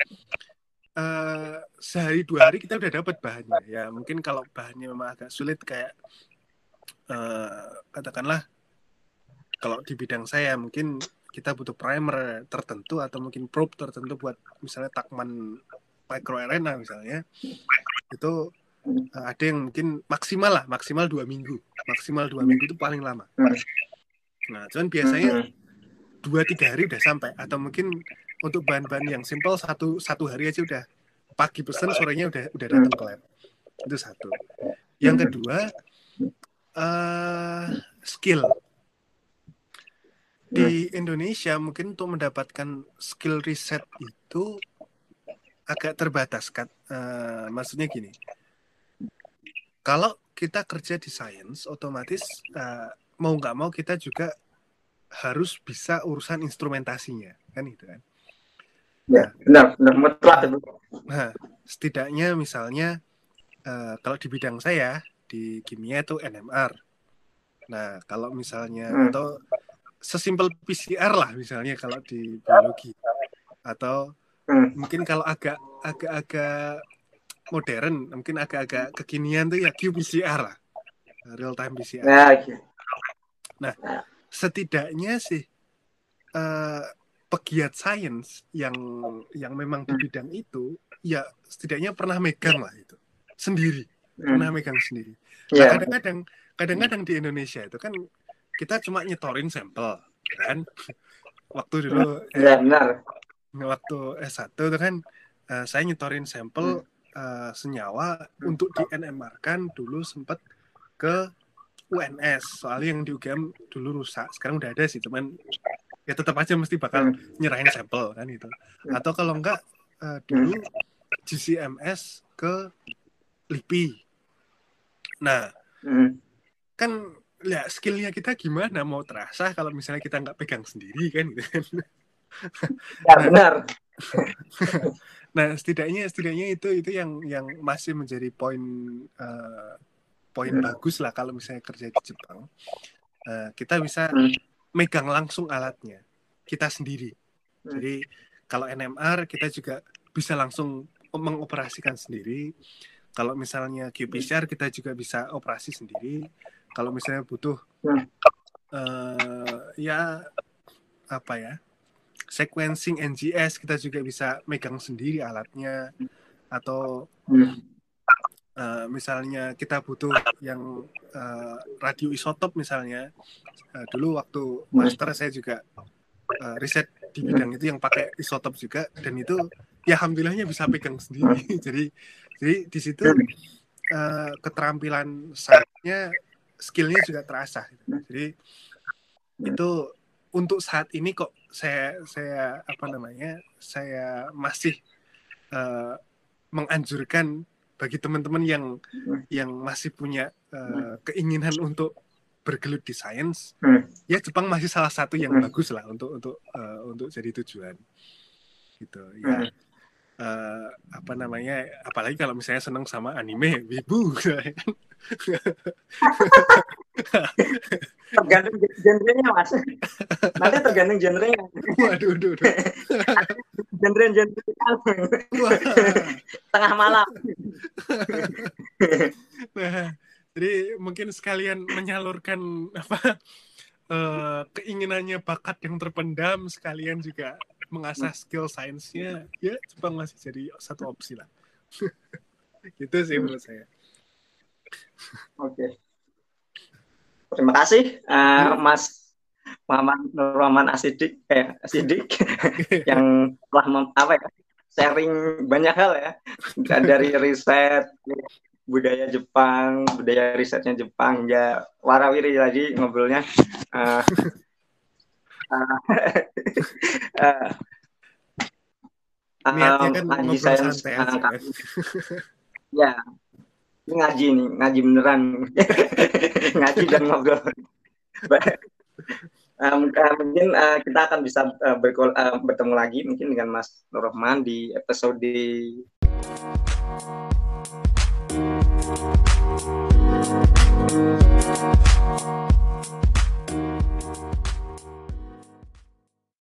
eh sehari dua hari kita udah dapat bahannya. Ya, mungkin kalau bahannya memang agak sulit kayak eh katakanlah kalau di bidang saya mungkin kita butuh primer tertentu atau mungkin probe tertentu buat misalnya takman microRNA misalnya itu eh, ada yang mungkin maksimal lah maksimal dua minggu. Maksimal dua minggu itu paling lama. Nah cuman biasanya Hmm. dua tiga hari udah sampai. Atau mungkin untuk bahan-bahan yang simple satu satu hari aja udah pagi pesen sorenya udah udah datang ke lab. Itu satu. Yang kedua eh skill. Di Indonesia mungkin untuk mendapatkan skill riset itu agak terbatas kan Eh, maksudnya gini kalau kita kerja di science otomatis eh, mau nggak mau kita juga harus bisa urusan instrumentasinya kan itu kan Ya, benar, benar mutlak. Nah, setidaknya misalnya eh, kalau di bidang saya di kimia itu NMR. Nah, kalau misalnya Hmm. atau sesimpel PCR lah misalnya kalau di biologi atau Hmm. mungkin kalau agak agak-agak modern, mungkin agak-agak kekinian tuh ya qPCR lah. Real time PCR. Ya, gitu. setidaknya sih eh, pegiat sains yang yang memang di Hmm. bidang itu ya setidaknya pernah megang lah itu sendiri Hmm. pernah megang sendiri nah, Ya, kadang-kadang kadang-kadang di Indonesia itu kan kita cuma nyetorin sampel kan waktu dulu eh, ya benar. Waktu S1 itu kan eh, saya nyetorin sampel eh, senyawa untuk di NMR kan dulu sempat ke UNS soalnya yang di UGM dulu rusak sekarang udah ada sih cuman ya tetap aja mesti bakal Hmm. nyerahin sampel kan itu Hmm. atau kalau enggak eh, dulu GCMS ke LIPI. Nah Hmm. kan ya skillnya kita gimana? Mau terasa kalau misalnya kita nggak pegang sendiri kan gitu kan Ya, benar. nah setidaknya setidaknya itu itu yang yang masih menjadi poin eh, poin Hmm. bagus lah kalau misalnya kerja di Jepang Eh, kita bisa Hmm. megang langsung alatnya kita sendiri Hmm. jadi kalau NMR kita juga bisa langsung mengoperasikan sendiri kalau misalnya qPCR kita juga bisa operasi sendiri kalau misalnya butuh Hmm. eh, ya apa ya sequencing NGS kita juga bisa megang sendiri alatnya. Atau Hmm. eh, misalnya kita butuh yang eh, radioisotop misalnya. Eh, dulu waktu master saya juga eh, riset di bidang itu yang pakai isotop juga. Dan itu ya alhamdulillahnya bisa pegang sendiri. Jadi jadi di situ eh, keterampilan saya skillnya juga terasa jadi itu untuk saat ini kok saya saya apa namanya saya masih eh, menganjurkan bagi teman-teman yang yang masih punya eh, keinginan untuk bergelut di sains Hmm. ya Jepang masih salah satu yang Hmm. bagus lah untuk untuk eh, untuk jadi tujuan gitu ya Hmm. Eh, apa namanya apalagi kalau misalnya senang sama anime wibu Tergantung genrenya, Mas. Nanti tergantung genrenya. waduh waduh, waduh. Genre-genre Wah. tengah malam. Nah, jadi mungkin sekalian menyalurkan apa eh, keinginannya bakat yang terpendam, sekalian juga mengasah skill sainsnya. Ya, Jepang masih jadi satu opsi lah. gitu sih menurut saya. Oke. Terima kasih eh, Mas Muhammad Nur Rahman Asidik eh Asidik yang telah mem- apa ya sharing banyak hal ya dari riset budaya Jepang, budaya risetnya Jepang ya warawiri tadi ngobrolnya. Eh, Niatnya kan ngaji ngobrol sains, santai aja. kan. Ya, ini ngaji nih, ngaji beneran. ngaji dan ngobrol. Mung- eh, mungkin eh, kita akan bisa eh, berkol- eh, bertemu lagi mungkin dengan Mas Nur Rahman di episode